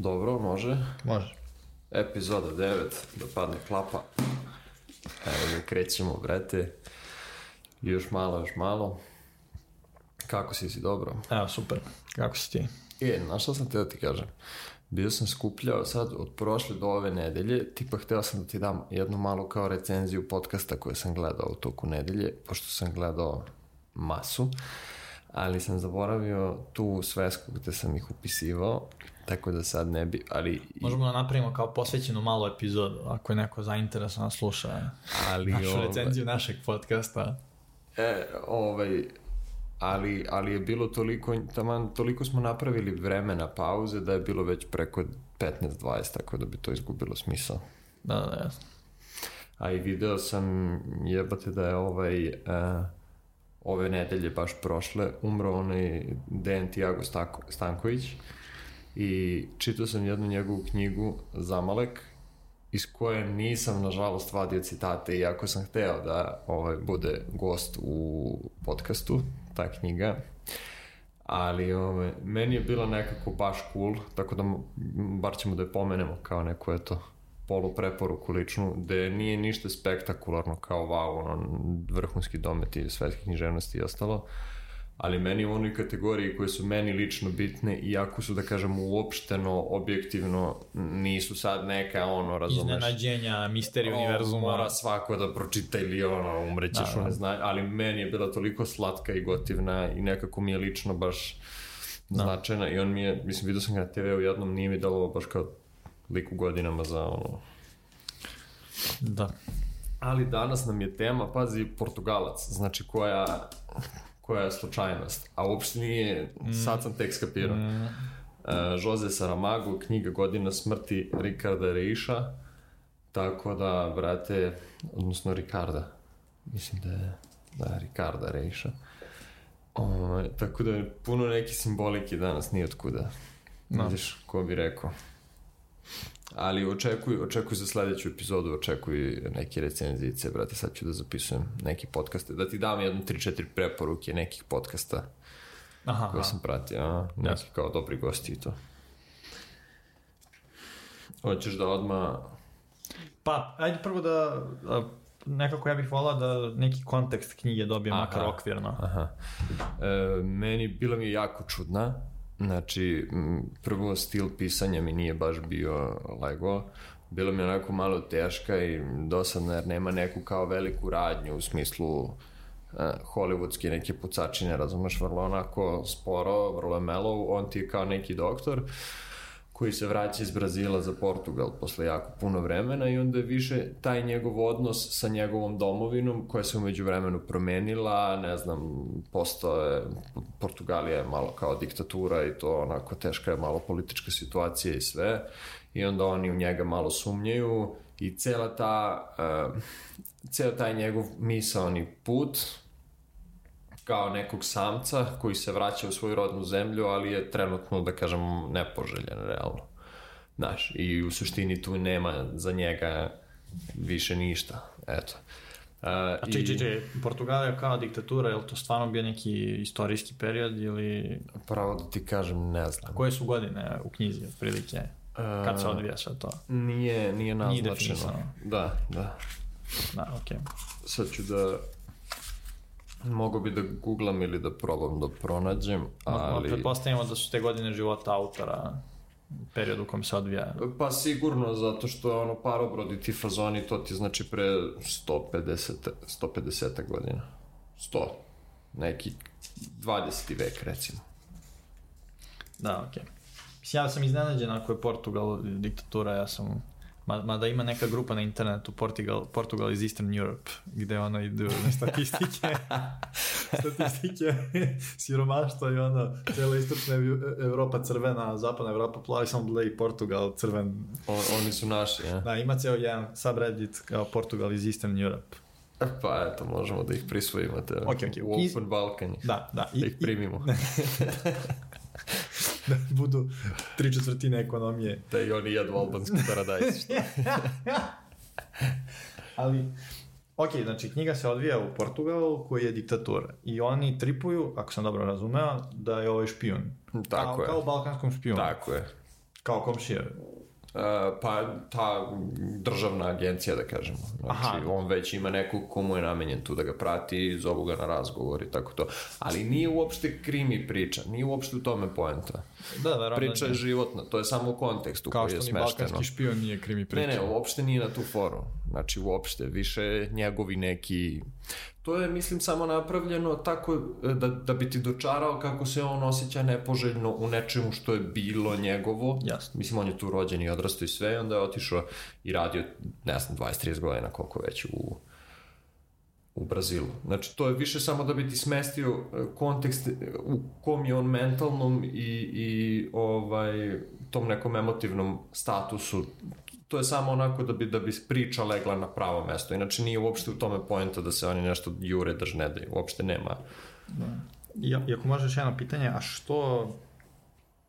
Dobro, može. Može. Epizoda 9, da padne klapa. Evo mi krećemo, brate. Još malo, još malo. Kako si si dobro? Evo, super. Kako si ti? E, znaš šta sam teo ti kažem? Bio sam skupljao sad od prošle do ove nedelje, tipa hteo sam da ti dam jednu malu kao recenziju podcasta koje sam gledao u toku nedelje, pošto sam gledao masu, ali sam zaboravio tu svesku gde sam ih upisivao, tako da sad ne bi, ali... Možemo da napravimo kao posvećenu malu epizodu, ako je neko zainteresovan da sluša ali, našu ovaj, recenziju našeg podcasta. E, ovaj, ali, ali je bilo toliko, taman, toliko smo napravili vremena pauze da je bilo već preko 15-20, tako da bi to izgubilo smisao. Da, da, jasno. A i video sam, jebate da je ovaj, uh, ove nedelje baš prošle, umro onaj Dejan Tiago Stanković i čitao sam jednu njegovu knjigu Zamalek iz koje nisam nažalost vadio citate iako sam hteo da ovaj, bude gost u podcastu, ta knjiga. Ali ove, meni je bila nekako baš cool, tako da bar ćemo da je pomenemo kao neku eto polu preporuku ličnu, gde nije ništa spektakularno kao wow, ono, vrhunski dometi svetske književnosti i ostalo, ali meni u onoj kategoriji koje su meni lično bitne, iako su, da kažem, uopšteno, objektivno, nisu sad neka, ono, razumeš... Iznenađenja, misteri univerzuma. Mora svako da pročita ili ono, umrećeš da, u neznanje, ali meni je bila toliko slatka i gotivna i nekako mi je lično baš da. značajna i on mi je, mislim, vidio sam ga na TV-u jednom, nije mi dalo baš kao lik u godinama za ono... Da. Ali danas nam je tema, pazi, Portugalac, znači koja koja je slučajnost, a uopšte nije, mm. sad sam tek skapirao. Mm. Uh, Jose Saramago, knjiga Godina smrti Ricarda Reiša, tako da, brate, odnosno Ricarda, mislim da je, da je Ricarda Reiša. O, tako da je puno neke simbolike danas, nije otkuda. No. Vidiš, ko bi rekao ali očekuj, očekuj za sledeću epizodu, očekuj neke recenzice, brate, sad ću da zapisujem neki podcaste, da ti dam jedno 3-4 preporuke nekih podcasta aha, koje sam pratio, a, neki kao dobri gosti i to. Hoćeš da odma Pa, ajde prvo da, da nekako ja bih volao da neki kontekst knjige dobije aha, makar okvirno. Aha. E, meni bila mi je jako čudna, Znači, prvo stil pisanja mi nije baš bio lego, bilo mi onako malo teška i dosadna jer nema neku kao veliku radnju u smislu uh, hollywoodske neke pucačine, razumeš, vrlo onako sporo, vrlo je mellow, on ti je kao neki doktor koji se vraća iz Brazila za Portugal posle jako puno vremena i onda je više taj njegov odnos sa njegovom domovinom koja se umeđu vremenu promenila, ne znam, postoje, Portugalija je malo kao diktatura i to onako teška je malo politička situacija i sve i onda oni u njega malo sumnjaju i cela ta, uh, ceo taj njegov misaoni put kao nekog samca koji se vraća u svoju rodnu zemlju, ali je trenutno, da kažem, nepoželjen, realno. Znaš, i u suštini tu nema za njega više ništa, eto. Uh, A či, či, či, Portugalija kao diktatura, je li to stvarno bio neki istorijski period ili... Pravo da ti kažem, ne znam. A koje su godine u knjizi, otprilike? Kad se odvija sve to? Nije, nije naznačeno. Nije da, da. Da, okej. Okay. Sad ću da Mogu bi da googlam ili da probam da pronađem, ali... Pretpostavimo da su te godine života autora period u kom se odvija? Pa sigurno, zato što ono parobrodi ti fazoni, to ti znači pre 150, 150 godina. 100. Neki 20. vek, recimo. Da, okej. Okay. Ja sam iznenađen ako je Portugal diktatura, ja sam Mada ima neka grupa na internetu Portugal, Portugal is Eastern Europe, gde ono idu na statistike, statistike siromaštva i ono, cijela istočna Evropa crvena, zapadna Evropa plavi, samo da i Portugal crven. O, oni su naši, ja? Da, ima ceo jedan subreddit kao Portugal is Eastern Europe. Pa eto, možemo da ih prisvojimo te okay, okay. u Open Balkan. Da, da. I, da ih primimo. da budu tri četvrtine ekonomije. Da i oni jedu albanski paradajz. Ali, ok, znači knjiga se odvija u Portugalu koji je diktatura i oni tripuju, ako sam dobro razumeo, da je ovaj špijun. Tako kao, je. Kao balkanskom špijunu. Tako je. Kao komšija. Uh, pa ta državna agencija, da kažemo. Znači, Aha. on već ima nekog komu je namenjen tu da ga prati, zovu ga na razgovor i tako to. Ali nije uopšte krimi priča, nije uopšte u tome poenta. Da, verovatno. Priča je životna, to je samo u kontekstu Kao koji je što ni smešteno. balkanski špion nije krimi priča. Ne, ne, uopšte nije na tu foru. Znači, uopšte, više njegovi neki... To je, mislim, samo napravljeno tako e, da, da bi ti dočarao kako se on osjeća nepoželjno u nečemu što je bilo njegovo. Jasno. Mislim, on je tu rođen i odrastao i sve, i onda je otišao i radio, ne znam, 20-30 godina, koliko već u u Brazilu. Znači, to je više samo da bi ti smestio e, kontekst e, u kom je on mentalnom i, i ovaj, tom nekom emotivnom statusu. To je samo onako da bi, da bi priča legla na pravo mesto. Inače, nije uopšte u tome poenta da se oni nešto jure drž ne daju. Uopšte nema. I, I ako možeš jedno pitanje, a što,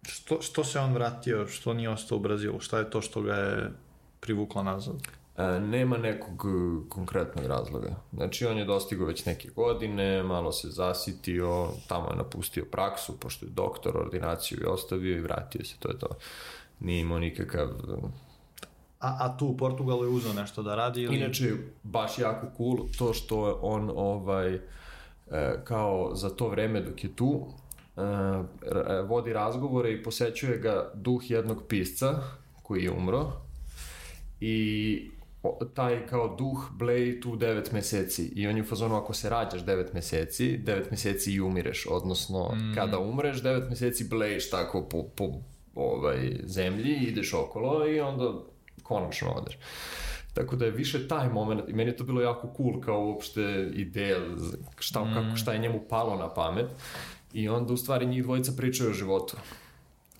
što, što se on vratio, što nije ostao u Brazilu? Šta je to što ga je privuklo nazad? E, nema nekog e, konkretnog razloga. Znači, on je dostigao već neke godine, malo se zasitio, tamo je napustio praksu, pošto je doktor, ordinaciju i ostavio i vratio se, to je to. Nije imao nikakav... A, a tu u Portugalu je uzeo nešto da radi? Ili... Inače, baš jako cool to što je on ovaj, e, kao za to vreme dok je tu, e, r- vodi razgovore i posećuje ga duh jednog pisca koji je umro i taj kao duh bleji tu devet meseci i on je u fazonu ako se rađaš devet meseci, devet meseci i umireš, odnosno mm. kada umreš devet meseci blejiš tako po, po ovaj, zemlji, ideš okolo i onda konačno odeš. Tako da je više taj moment, i meni je to bilo jako cool kao uopšte ideja, šta, mm. kako, šta je njemu palo na pamet. I onda u stvari njih dvojica pričaju o životu.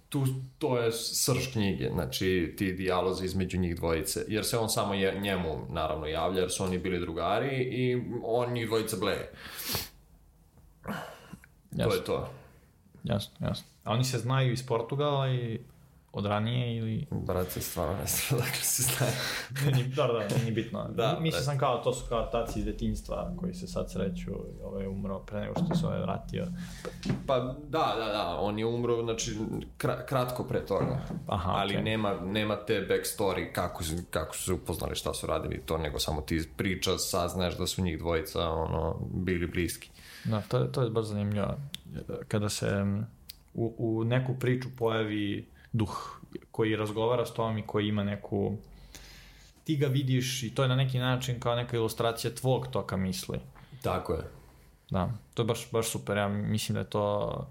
Tu, to je srž knjige, znači ti dijalozi između njih dvojice, jer se on samo je, njemu naravno javlja, jer su oni bili drugari i on njih dvojica bleje. To Jasno. je to. Jasno, jasno. A oni se znaju iz Portugala i od ranije ili... Brate, stvarno ne znam dakle se znaje. Nije, da, da, nije ni bitno. Da, Mislio da. sam kao, to su kao taci iz detinjstva koji se sad sreću, ovaj je umro pre nego što se ovaj vratio. Pa da, da, da, on je umro, znači, kra, kratko pre toga. Aha, Ali okej. nema, nema te backstory kako, kako su se upoznali, šta su radili to, nego samo ti priča saznaš da su njih dvojica ono, bili bliski. Da, to, to je baš zanimljivo. Kada se mm, u, u neku priču pojavi duh koji razgovara s tom i koji ima neku ti ga vidiš i to je na neki način kao neka ilustracija tvog toka misli. Tako je. Da, to je baš, baš super, ja mislim da je to...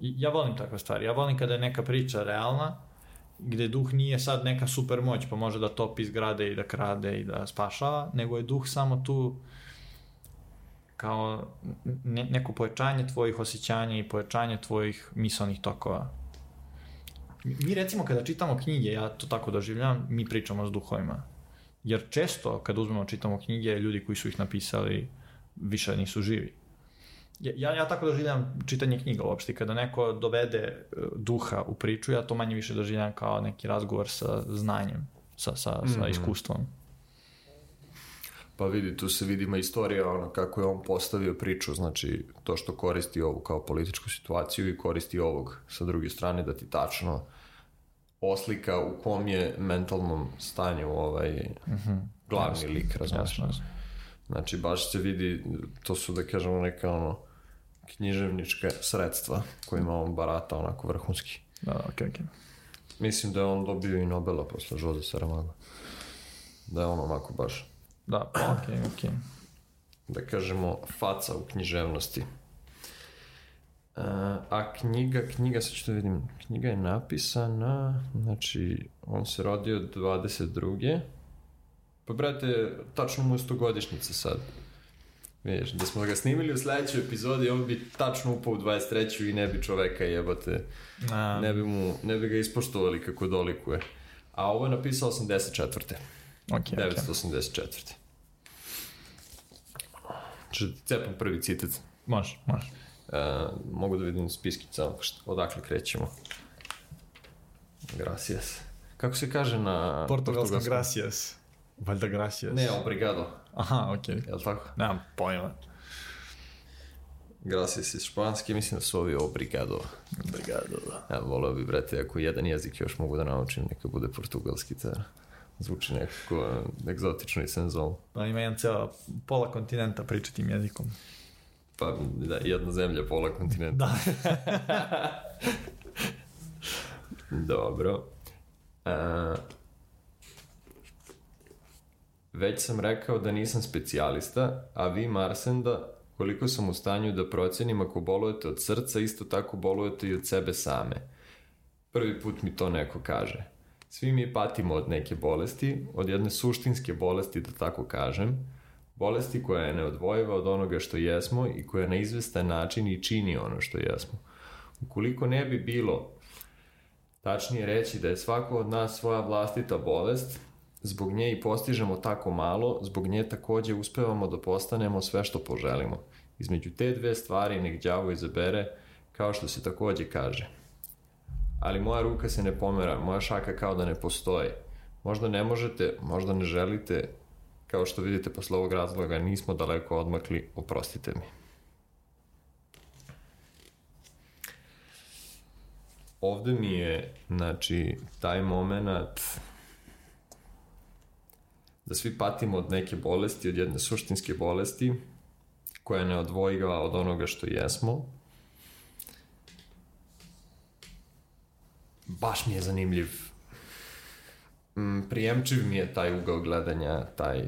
Ja volim takve stvari, ja volim kada je neka priča realna, gde duh nije sad neka super moć, pa može da topi zgrade i da krade i da spašava, nego je duh samo tu kao ne, neko pojačanje tvojih osjećanja i pojačanje tvojih misalnih tokova. Mi recimo kada čitamo knjige, ja to tako doživljam, mi pričamo s duhovima. Jer često kada uzmemo čitamo knjige, ljudi koji su ih napisali više nisu živi. Ja, ja, tako doživljam čitanje knjiga uopšte. Kada neko dovede e, duha u priču, ja to manje više doživljam kao neki razgovor sa znanjem, sa, sa, sa Mhm. iskustvom. Pa vidi, tu se vidima istorija, ono, kako je on postavio priču, znači, to što koristi ovu kao političku situaciju i koristi ovog sa druge strane, da ti tačno oslika u kom je mentalnom stanju ovaj glavni lik, razumiješ? Jasno, jasno. Znači, baš se vidi, to su, da kažemo, neka ono, književnička sredstva kojima on barata onako vrhunski. Da, da, okej, okej. Mislim da je on dobio i Nobela posle Jose Saramago. Da je on onako baš, Da, okej, okej. da kažemo, faca u književnosti. A knjiga, knjiga, sad ću da vidim, knjiga je napisana, znači, on se rodio 22. Pa, brate, tačno mu je stogodišnjica sad. Vidiš, da smo ga snimili u sledećoj epizodi, on bi tačno upao u 23. i ne bi čoveka jebate, A, ne bi, mu, ne bi ga ispoštovali kako dolikuje. A ovo je napisao 84. okej, okej. 984. Če cepam prvi citat. Može, može. E, mogu da vidim spiskić samo odakle krećemo. Gracias. Kako se kaže na Portugalskom gracias. Valjda gracias. Ne, obrigado. Aha, okej. Je li tako? Nemam pojma. Gracias iz španski, mislim da su ovi obrigado. Obrigado, da. Ja, voleo bi, brate, ako jedan jezik još mogu da naučim, neka bude portugalski, car. Zvuči nekako uh, egzotično i senzualno. Pa ima jedan ceo pola kontinenta priča tim jezikom. Pa, da, jedna zemlja, pola kontinenta. Da. Dobro. A, već sam rekao da nisam specijalista, a vi, Marsenda, koliko sam u stanju da procenim ako bolujete od srca, isto tako bolujete i od sebe same. Prvi put mi to neko kaže. Svi mi patimo od neke bolesti, od jedne suštinske bolesti, da tako kažem, bolesti koja je neodvojiva od onoga što jesmo i koja na izvestan način i čini ono što jesmo. Ukoliko ne bi bilo tačnije reći da je svako od nas svoja vlastita bolest, zbog nje i postižemo tako malo, zbog nje takođe uspevamo da postanemo sve što poželimo. Između te dve stvari nek đavo izabere, kao što se takođe kaže. Ali moja ruka se ne pomera, moja šaka kao da ne postoji. Možda ne možete, možda ne želite, kao što vidite posle ovog razloga nismo daleko odmakli, oprostite mi. Ovde mi je, znači, taj moment da svi patimo od neke bolesti, od jedne suštinske bolesti, koja je neodvojiva od onoga što jesmo. Baš mi je zanimljiv. Mm, Prijemčiv mi je taj ugao gledanja, taj...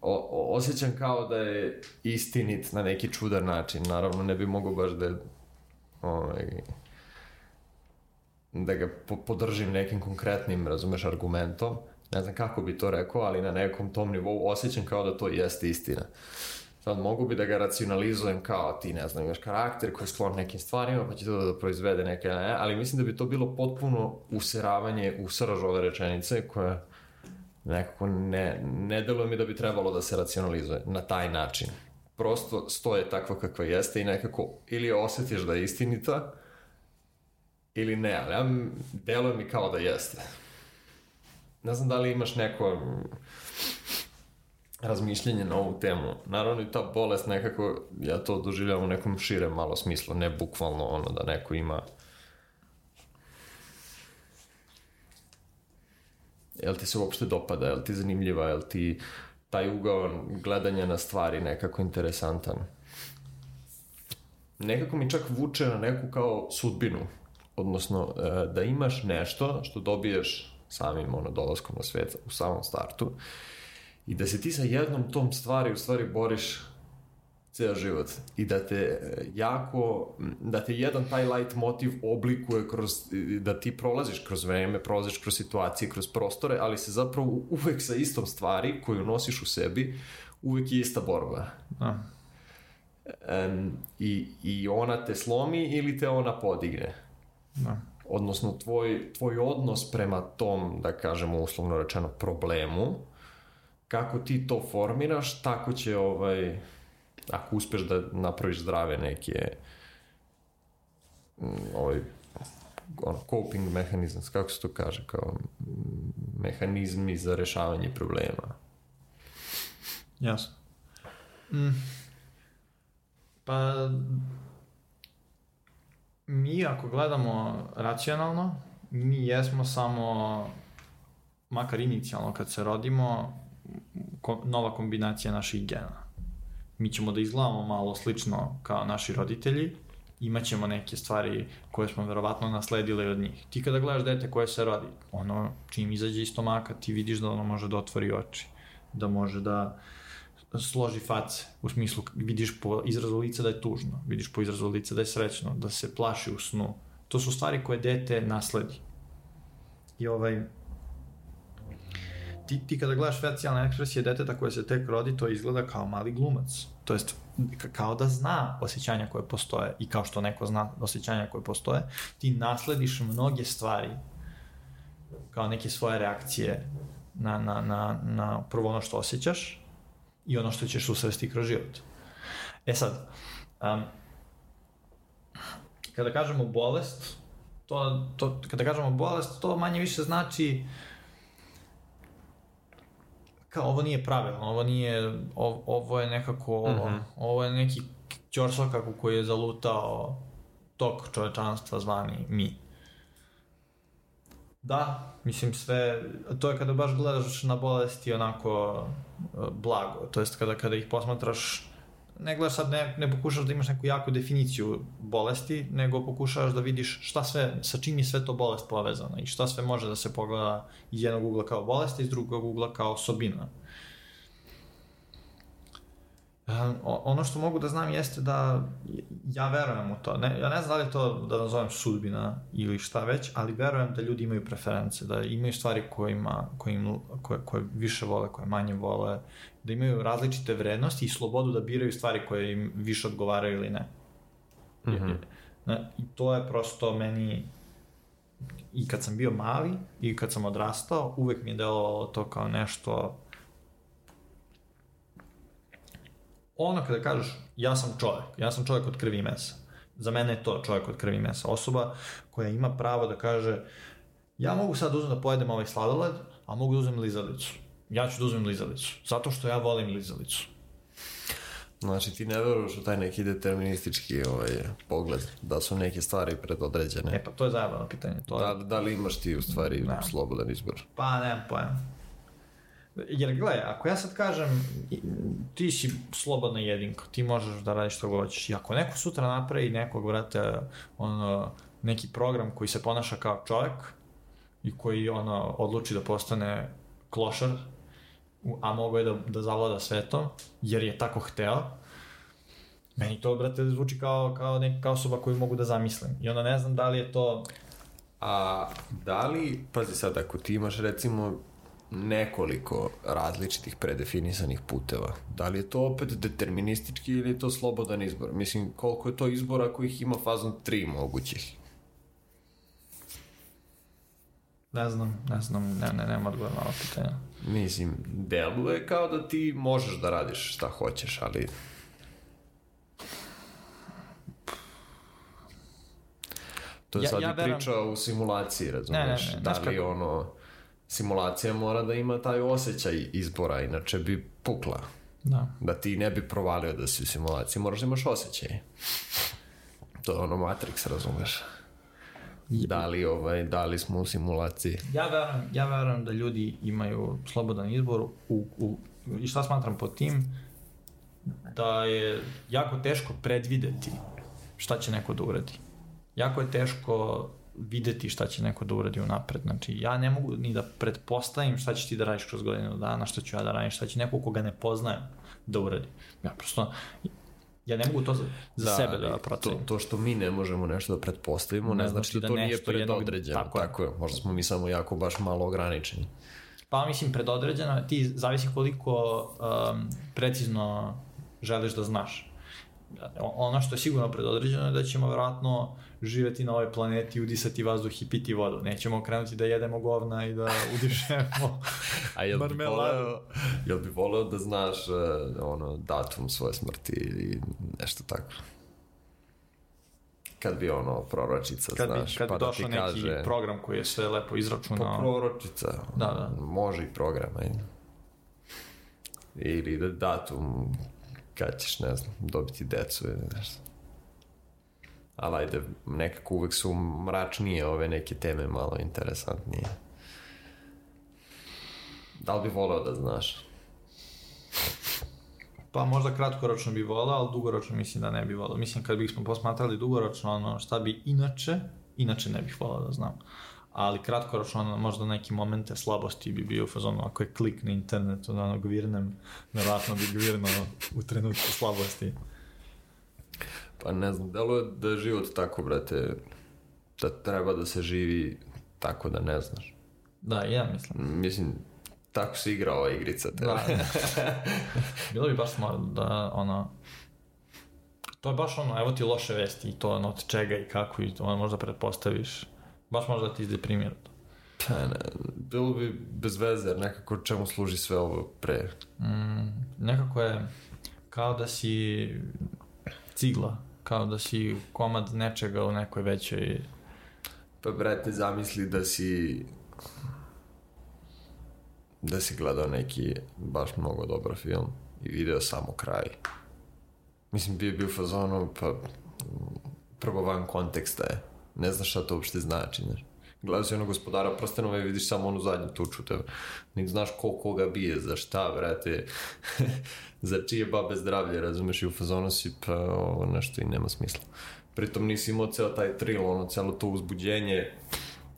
O, o, osjećam kao da je istinit na neki čudar način. Naravno, ne bi mogao baš da ovaj, da ga po podržim nekim konkretnim, razumeš, argumentom. Ne znam kako bi to rekao, ali na nekom tom nivou osjećam kao da to jeste istina. Sad mogu bi da ga racionalizujem kao ti, ne znam, imaš karakter koji je sklon nekim stvarima, pa će to da proizvede neke, ne, ali mislim da bi to bilo potpuno useravanje u srž ove rečenice koja nekako ne, ne deluje mi da bi trebalo da se racionalizuje na taj način. Prosto stoje takva kakva jeste i nekako ili osjetiš da je istinita, ili ne, ali ja, deluje mi kao da jeste. Ne znam da li imaš neko razmišljenje na ovu temu. Naravno i ta bolest nekako, ja to doživljavam u nekom širem malo smislu, ne bukvalno ono da neko ima jel ti se uopšte dopada, jel ti zanimljiva, jel ti taj ugao gledanja na stvari nekako interesantan. Nekako mi čak vuče na neku kao sudbinu, odnosno e, da imaš nešto što dobiješ samim ono dolaskom na svet u samom startu i da se ti sa jednom tom stvari u stvari boriš ceo život i da te e, jako, da te jedan taj light motiv oblikuje kroz, da ti prolaziš kroz vreme, prolaziš kroz situacije, kroz prostore, ali se zapravo uvek sa istom stvari koju nosiš u sebi, uvek je ista borba. Da. Um, i, I ona te slomi ili te ona podigne. Da. Odnosno, tvoj, tvoj odnos prema tom, da kažemo uslovno rečeno, problemu, kako ti to formiraš, tako će ovaj, ako uspeš da napraviš zdrave neke mm, ovaj, ono, coping mechanisms, kako se to kaže, kao mm, mehanizmi za rešavanje problema. Jasno. Mm. Pa, mi ako gledamo racionalno, mi jesmo samo, makar inicijalno kad se rodimo, nova kombinacija naših gena. Mi ćemo da izgledamo malo slično kao naši roditelji, imaćemo neke stvari koje smo verovatno nasledili od njih. Ti kada gledaš dete koje se rodi, ono čim izađe iz stomaka, ti vidiš da ono može da otvori oči, da može da složi face, u smislu vidiš po izrazu lica da je tužno, vidiš po izrazu lica da je srećno, da se plaši u snu. To su stvari koje dete nasledi. I ovaj, ti, ti kada gledaš facijalne ekspresije deteta koje se tek rodi, to izgleda kao mali glumac. To jest, kao da zna osjećanja koje postoje i kao što neko zna osjećanja koje postoje, ti naslediš mnoge stvari kao neke svoje reakcije na, na, na, na prvo ono što osjećaš i ono što ćeš usresti kroz život. E sad, um, kada kažemo bolest, to, to, kada kažemo bolest, to manje više znači kao ovo nije pravilno, ovo nije, ovo, ovo je nekako, ovo, mm -hmm. ovo je neki ćorsokaku koji je zalutao tok čovečanstva zvani mi. Da, mislim sve, to je kada baš gledaš na bolesti onako e, blago, to jest kada, kada ih posmatraš ne gledaš sad, ne, ne pokušaš da imaš neku jaku definiciju bolesti, nego pokušaš da vidiš šta sve, sa čim je sve to bolest povezana i šta sve može da se pogleda iz jednog ugla kao bolest i iz drugog ugla kao osobina. ono što mogu da znam jeste da ja verujem u to. Ne, ja ne znam da li to da nazovem sudbina ili šta već, ali verujem da ljudi imaju preference, da imaju stvari kojima, kojim, koje, koje više vole, koje manje vole, da imaju različite vrednosti i slobodu da biraju stvari koje im više odgovaraju ili ne. Mm -hmm. ne I to je prosto meni i kad sam bio mali i kad sam odrastao, uvek mi je delovalo to kao nešto ono kada kažeš ja sam čovek, ja sam čovek od krvi i mesa. Za mene je to čovek od krvi i mesa. Osoba koja ima pravo da kaže ja mogu sad da uzem da pojedem ovaj sladoled, a mogu da uzem lizalicu. Ja ću da uzmem lizalicu. Zato što ja volim lizalicu. Znači ti ne veruješ u taj neki deterministički ovaj, pogled, da su neke stvari predodređene. E pa to je zajebano pitanje. To da, da li imaš ti u stvari ne. slobodan izbor? Pa nemam pojma. Jer gledaj, ako ja sad kažem ti si slobodna jedinka, ti možeš da radiš što hoćeš i ako neko sutra napravi nekog, vrate, ono, neki program koji se ponaša kao čovjek i koji ono, odluči da postane klošar, a mogo je da, da zavlada svetom, jer je tako hteo, meni to, brate, zvuči kao, kao neka osoba koju mogu da zamislim. I onda ne znam da li je to... A da li, pazi sad, ako ti imaš recimo nekoliko različitih predefinisanih puteva. Da li je to opet deterministički ili je to slobodan izbor? Mislim, koliko je to izbora ako ih ima fazom tri mogućih? Ne znam, ne znam, ne, ne, nema odgovor na ovo pitanje. Mislim, deluje kao da ti možeš da radiš šta hoćeš, ali... To je ja, sad ja i veram... priča u simulaciji, razumeš? Ne, ne, ne, da li ono simulacija mora da ima taj osjećaj izbora, inače bi pukla. Da. Da ti ne bi provalio da si u simulaciji, moraš da imaš osjećaj. To je ono Matrix, razumeš? Da li, ovaj, da li smo u simulaciji? Ja verujem, ja verujem da ljudi imaju slobodan izbor u, u, i šta smatram pod tim da je jako teško predvideti šta će neko da uradi. Jako je teško videti šta će neko da uradi unapred. Znači, ja ne mogu ni da pretpostavim šta će ti da radiš kroz godinu dana, šta ću ja da radim, šta će neko koga ne poznajem da uradi. Ja prosto, ja ne mogu to za, za da, sebe da procenim. To, to što mi ne možemo nešto da pretpostavimo, ne, ne znači, znači da, da to nije predodređeno. Tako, tako je. Možda smo mi samo jako baš malo ograničeni. Pa mislim, predodređeno, ti zavisi koliko um, precizno želiš da znaš ono što je sigurno predodređeno je da ćemo vjerojatno živeti na ovoj planeti, udisati vazduh i piti vodu. Nećemo krenuti da jedemo govna i da udišemo A jel bi, voleo, jel bi voleo da znaš uh, ono, datum svoje smrti ili nešto tako? Kad bi ono proročica, kad znaš, bi, kad pa da ti neki kaže... program koji je sve lepo izračunao. Pa proročica. Da, da. Može i program, ajde. Ili da datum kad ćeš, ne znam, dobiti decu ili nešto. Ali ajde, nekako uvek su mračnije ove neke teme malo interesantnije. Da li bi voleo da znaš? Pa možda kratkoročno bi volao, ali dugoročno mislim da ne bi volao. Mislim kad bismo posmatrali dugoročno ono šta bi inače, inače ne bih volao da znam ali kratkoročno ono, možda neki momente slabosti bi bio u fazonu ako je klik na internetu da ono gvirnem, verovatno bi gvirno u trenutku slabosti. Pa ne znam, delo je da je život tako, brate, da treba da se živi tako da ne znaš. Da, ja mislim. Mislim, tako se igra ova igrica. Te. Da, Bilo bi baš smart da, ono, to je baš ono, evo ti loše vesti i to ono, od čega i kako i to ono, možda pretpostaviš Baš možda ti izdeprimira to. Pa ne, bilo bi bez veze, jer nekako čemu služi sve ovo pre. Mm, nekako je kao da si cigla, kao da si komad nečega u nekoj većoj... Pa brate, zamisli da si da si gledao neki baš mnogo dobar film i video samo kraj. Mislim, bio bio u fazonu, pa prvo van konteksta je. Ne znaš šta to uopšte znači, znaš. Gledaš ono gospodara prstenova i vidiš samo onu zadnju tuču tebe. Niti znaš ko koga bije, za šta, brate, za čije babe zdravlje, razumeš, i u fazonu si, pa ovo nešto i nema smisla. Pritom nisi imao ceo taj tril, ono, celo to uzbuđenje,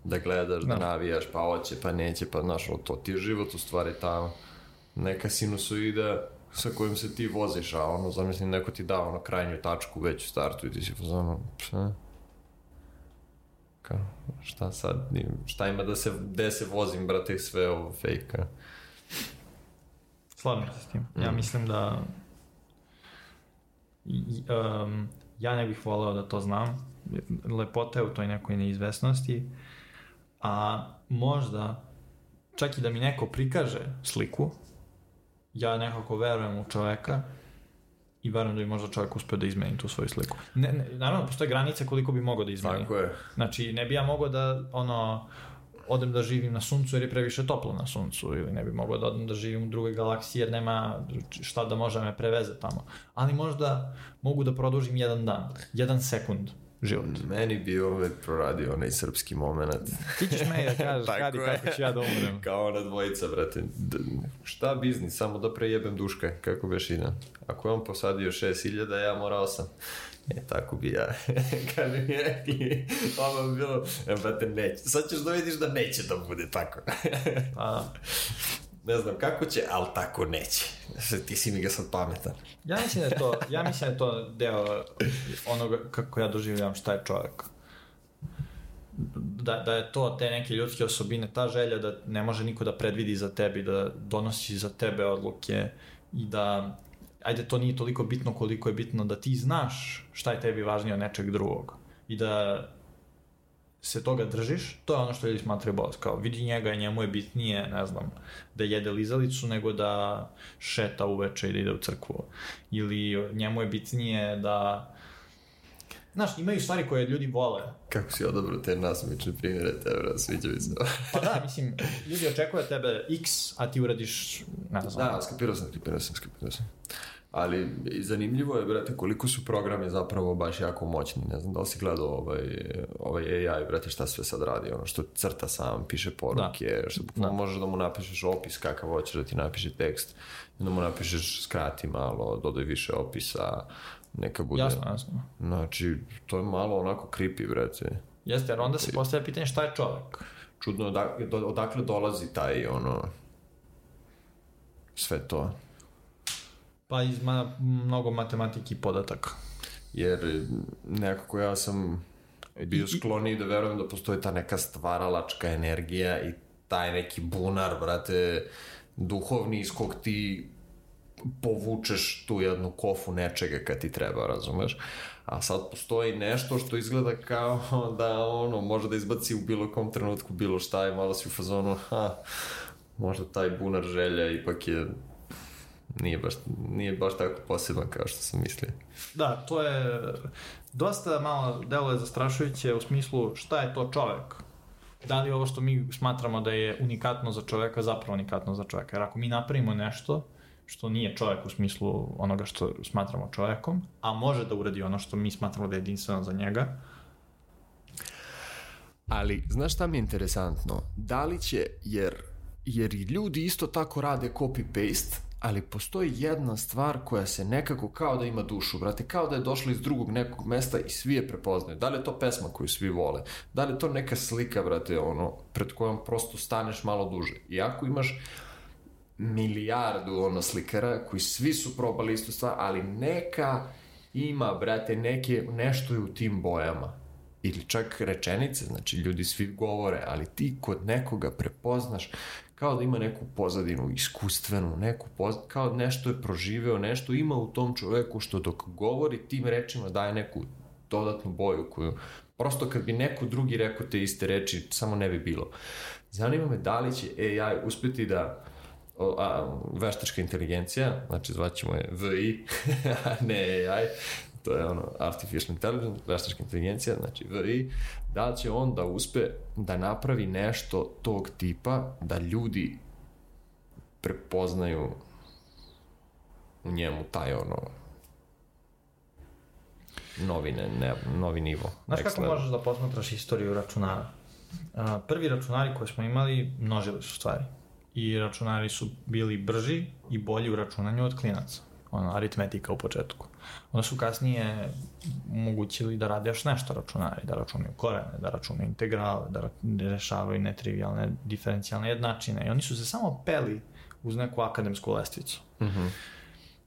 da gledaš, da, Da. navijaš, pa hoće, pa neće, pa znaš, ono, to ti je život u stvari ta neka sinusoida sa kojim se ti voziš, a ono, zamislim, neko ti da ono krajnju tačku već u startu i ti si fazonu, šta? Kao, šta sad, šta ima da se, gde se vozim, brate, sve ovo fejka. Slažem se s tim. Ja Mm. mislim da um, ja ne bih voleo da to znam. Lepota je u toj nekoj neizvesnosti. A možda čak i da mi neko prikaže sliku, ja nekako verujem u čoveka i verujem da bi možda čovjek uspeo da izmeni tu svoju sliku. Ne, ne, naravno, postoje granice koliko bi mogao da izmeni. Tako je. Znači, ne bi ja mogao da, ono, odem da živim na suncu jer je previše toplo na suncu ili ne bi mogao da odem da živim u drugoj galaksiji jer nema šta da može me preveze tamo. Ali možda mogu da produžim jedan dan, jedan sekund život. Meni bi uvek proradio onaj srpski moment. Ti ćeš meni da kažeš Tako kad i je. kako ću ja da umrem. Kao ona dvojica, brate. D šta biznis? Samo da prejebem duška. Kako beš ide? Ako je on posadio 6000, ja morao sam. E, tako bi ja. Kad bi mi rekli, ono bi bilo, e, brate, neće. Sad ćeš da vidiš da neće da bude tako. Pa, ne znam kako će, ali tako neće. Ti si mi ga sad pametan. ja mislim da je to, ja mislim da je to deo onoga kako ja doživljavam šta je čovjek. Da, da je to te neke ljudske osobine, ta želja da ne može niko da predvidi za tebi, da donosi za tebe odluke i da ajde to nije toliko bitno koliko je bitno da ti znaš šta je tebi važnije od nečeg drugog i da se toga držiš, to je ono što ljudi smatraju bolest. Kao, vidi njega njemu je bitnije, ne znam, da jede lizalicu nego da šeta uveče i da ide u crkvu. Ili njemu je bitnije da... Znaš, imaju stvari koje ljudi vole. Kako si odabrao te nasmične primjere, tebra, sviđa mi se. Pa da, mislim, ljudi očekuju tebe X, a ti uradiš, ne znam, Da, skapirao sam, skapirao sam, skapirao sam. Ali zanimljivo je, brate, koliko su programi zapravo baš jako moćni. Ne znam da li si gledao ovaj, ovaj AI, brate, šta sve sad radi. Ono što crta sam, piše poruke, što bukvalno Da. možeš da mu napišeš opis kakav hoćeš da ti napiše tekst. Da mu napišeš skrati malo, dodaj više opisa, neka bude... jasno, jasno. Znači, to je malo onako creepy, brate. Jeste, jer onda se postavlja pitanje šta je čovek. Čudno odakle, odakle dolazi taj, ono, sve to. Pa iz ma, mnogo matematike i podataka. jer nekako ja sam bio skloniji da verujem da postoji ta neka stvaralačka energija i taj neki bunar, brate, duhovni iz kog ti povučeš tu jednu kofu nečega kad ti treba, razumeš? A sad postoji nešto što izgleda kao da ono, može da izbaci u bilo kom trenutku bilo šta i malo si u fazonu, ha, možda taj bunar želja ipak je nije baš, nije baš tako poseban kao što sam mislio. Da, to je dosta malo deluje zastrašujuće u smislu šta je to čovek. Da li ovo što mi smatramo da je unikatno za čoveka zapravo unikatno za čoveka? Jer ako mi napravimo nešto što nije čovek u smislu onoga što smatramo čovekom, a može da uradi ono što mi smatramo da je jedinstveno za njega, Ali, znaš šta mi je interesantno? Da li će, jer, jer i ljudi isto tako rade copy-paste, ali postoji jedna stvar koja se nekako kao da ima dušu, brate, kao da je došla iz drugog nekog mesta i svi je prepoznaju. Da li je to pesma koju svi vole? Da li je to neka slika, brate, ono, pred kojom prosto staneš malo duže? I ako imaš milijardu ono slikara koji svi su probali istu stvar, ali neka ima, brate, neke, nešto je u tim bojama. Ili čak rečenice, znači ljudi svi govore, ali ti kod nekoga prepoznaš kao da ima neku pozadinu iskustvenu, neku poz... kao nešto je proživeo, nešto ima u tom čoveku što dok govori tim rečima daje neku dodatnu boju koju prosto kad bi neko drugi rekao te iste reči samo ne bi bilo. Zanima me da li će AI uspeti da a, veštačka inteligencija, znači zvaćemo je VI, a ne AI, to je ono artificial intelligence, veštačka inteligencija, znači VI, da li će on da uspe da napravi nešto tog tipa da ljudi prepoznaju u njemu taj ono novi, ne, ne, novi nivo. Znaš kako level. možeš da posmatraš istoriju računara? A, prvi računari koje smo imali množili su stvari. I računari su bili brži i bolji u računanju od klinaca. Ono, aritmetika u početku. Onda su kasnije omogućili da rade još nešto računari, da računaju korene, da računaju integrale, da rešavaju netrivialne diferencijalne jednačine. I oni su se samo peli uz neku akademsku lestvicu. Mhm.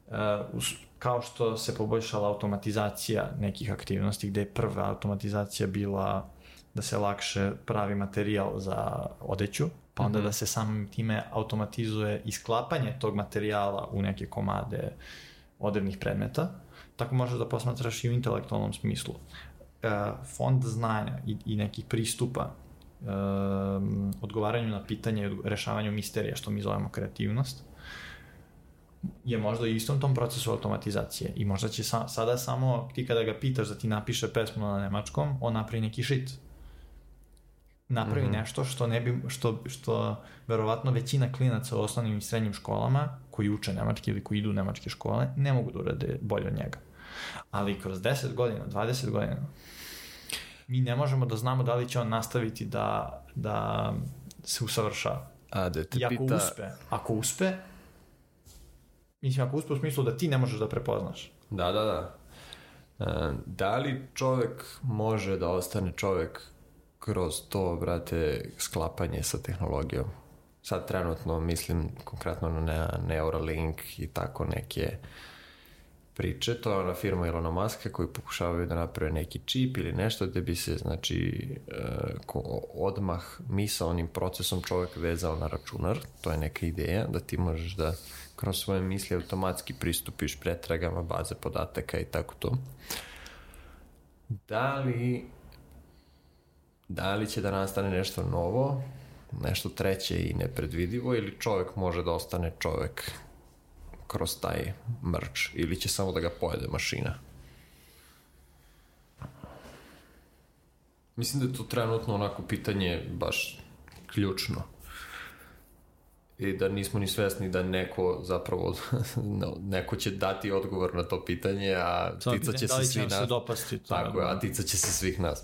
Uh, us- kao što se poboljšala automatizacija nekih aktivnosti, gde je prva automatizacija bila da se lakše pravi materijal za odeću, pa onda da se samim time automatizuje isklapanje tog materijala u neke komade odrevnih predmeta, tako možeš da posmatraš i u intelektualnom smislu. E, fond znanja i, i nekih pristupa um, odgovaranju na pitanje i rešavanju misterija, što mi zovemo kreativnost, je možda i istom tom procesu automatizacije i možda će sa, sada samo ti kada ga pitaš da ti napiše pesmu na nemačkom, on napravi neki shit. Napravi mm -hmm. nešto što ne bi, što, što verovatno većina klinaca u osnovnim i srednjim školama koji uče nemački ili koji idu u nemačke škole ne mogu da urade bolje od njega. Ali kroz 10 godina, 20 godina mi ne možemo da znamo da li će on nastaviti da, da se usavršava. A da te I ako pita... uspe, ako uspe, mislim ako uspe u smislu da ti ne možeš da prepoznaš. Da, da, da. E, da li čovek može da ostane čovek kroz to, brate, sklapanje sa tehnologijom? Sad trenutno mislim konkretno na Neuralink i tako neke priče. To je ona firma Ilona Maska koji pokušavaju da naprave neki čip ili nešto gde bi se, znači, e, ko- odmah misaonim procesom čovek vezao na računar. To je neka ideja da ti možeš da kroz svoje misli automatski pristupiš pretragama, baze podataka i tako to. Da li da li će da nastane nešto novo, nešto treće i nepredvidivo ili čovek može da ostane čovek kroz taj mrč ili će samo da ga pojede mašina? Mislim da je to trenutno onako pitanje baš ključno i da nismo ni svesni da neko zapravo neko će dati odgovor na to pitanje, a Samo ticat će da se svi nam se nas. dopasti to, Tako je, a ticat će se svih nas.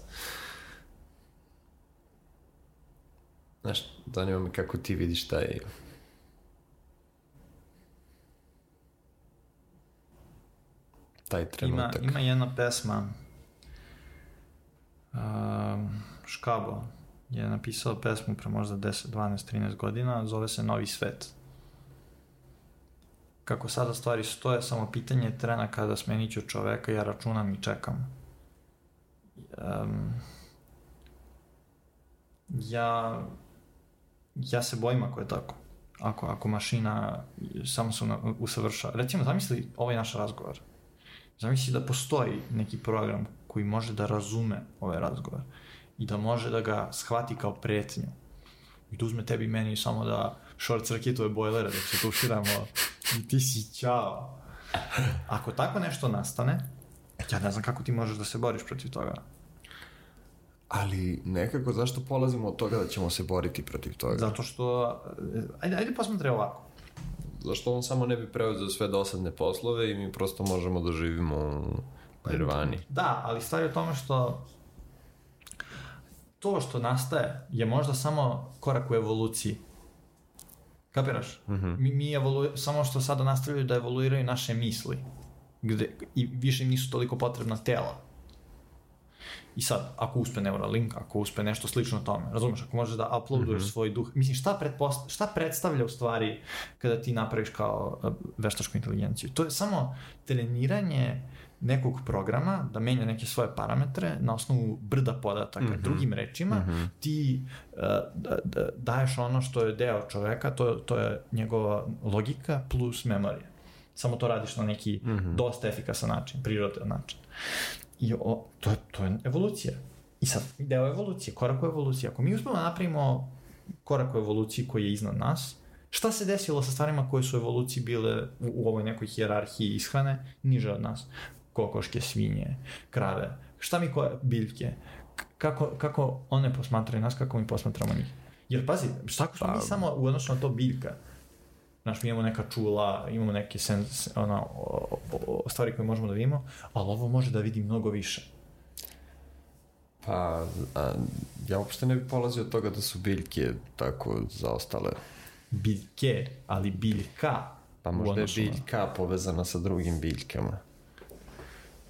Znaš, zanima me kako ti vidiš taj... taj Ima, trenutak. ima jedna pesma um, Škabo je napisao pesmu pre možda 10, 12, 13 godina, zove se Novi svet. Kako sada stvari stoje, samo pitanje je trena kada smenit ću čoveka, ja računam i čekam. Um, ja ja se bojim ako je tako. Ako, ako mašina samo se usavršava. Recimo, zamisli ovaj naš razgovor. Zamisli da postoji neki program koji može da razume ovaj razgovor i da može da ga shvati kao pretnju i da uzme tebi i meni samo da short circuituje bojlere dok se tuširamo i ti si ćao. Ako tako nešto nastane, ja ne znam kako ti možeš da se boriš protiv toga. Ali nekako zašto polazimo od toga da ćemo se boriti protiv toga? Zato što, e, ajde, ajde posmatraj ovako. Zašto on samo ne bi preuzeo sve dosadne poslove i mi prosto možemo da živimo u nirvani. Da, ali stvar je u tome što to što nastaje je možda samo korak u evoluciji. Kapiraš? Mm -hmm. Mi, mi evolu... samo što sada nastavljaju da evoluiraju naše misli. Gde, I više nisu toliko potrebna tela. I sad, ako uspe Neuralink, ako uspe nešto slično tome, razumeš, ako možeš da uploaduješ mm -hmm. svoj duh, mislim, šta, pretpost... šta predstavlja u stvari kada ti napraviš kao uh, veštačku inteligenciju? To je samo treniranje nekog programa da menja neke svoje parametre na osnovu brda podataka. Mm -hmm. Drugim rečima, mm -hmm. ti uh, da, da, daješ ono što je deo čoveka, to, to je njegova logika plus memorija. Samo to radiš na neki mm -hmm. dosta efikasan način, prirodan način. I o, to, je, to je evolucija. I sad, deo evolucije, korak u evoluciji. Ako mi uspemo da napravimo korak u evoluciji koji je iznad nas, šta se desilo sa stvarima koje su u evoluciji bile u, u ovoj nekoj hijerarhiji ishrane niže od nas? Kokoške, svinje, krave, šta mi koje, biljke, kako, kako one posmatraju nas, kako mi posmatramo njih. Jer pazi, šta ako smo mi samo u odnosu na to biljka? Znaš, mi imamo neka čula, imamo neke sens, ona, o, o, o, stvari koje možemo da vidimo, ali ovo može da vidi mnogo više. Pa, a, ja uopšte ne bih polazio od toga da su biljke tako zaostale. Biljke, ali biljka. Pa možda je biljka povezana sa drugim biljkama.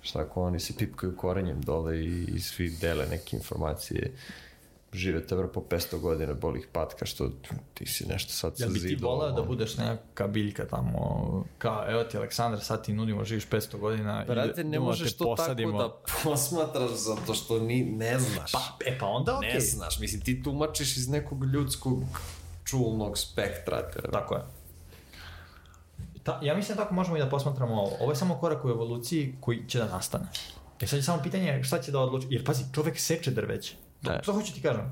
Šta ako oni se pipkaju korenjem dole i, i svi dele neke informacije žive tebra po 500 godina boli ih patka što ti si nešto sad sa Jel bi ti zidom, voleo da budeš neka biljka tamo, kao, evo ti Aleksandar, sad ti nudimo, živiš 500 godina Brate, ne idemo da možeš te to posadimo. tako da posmatraš zato što ni, ne znaš. Pa, e, pa onda okej. Ne znaš, mislim, ti tumačiš iz nekog ljudskog čulnog spektra. Te, Tako je. Ta, ja mislim da tako možemo i da posmatramo ovo. Ovo je samo korak u evoluciji koji će da nastane. E sad je samo pitanje šta će da odluči. Jer pazi, čovek seče drveće. To, Ne. to hoću ti kažem.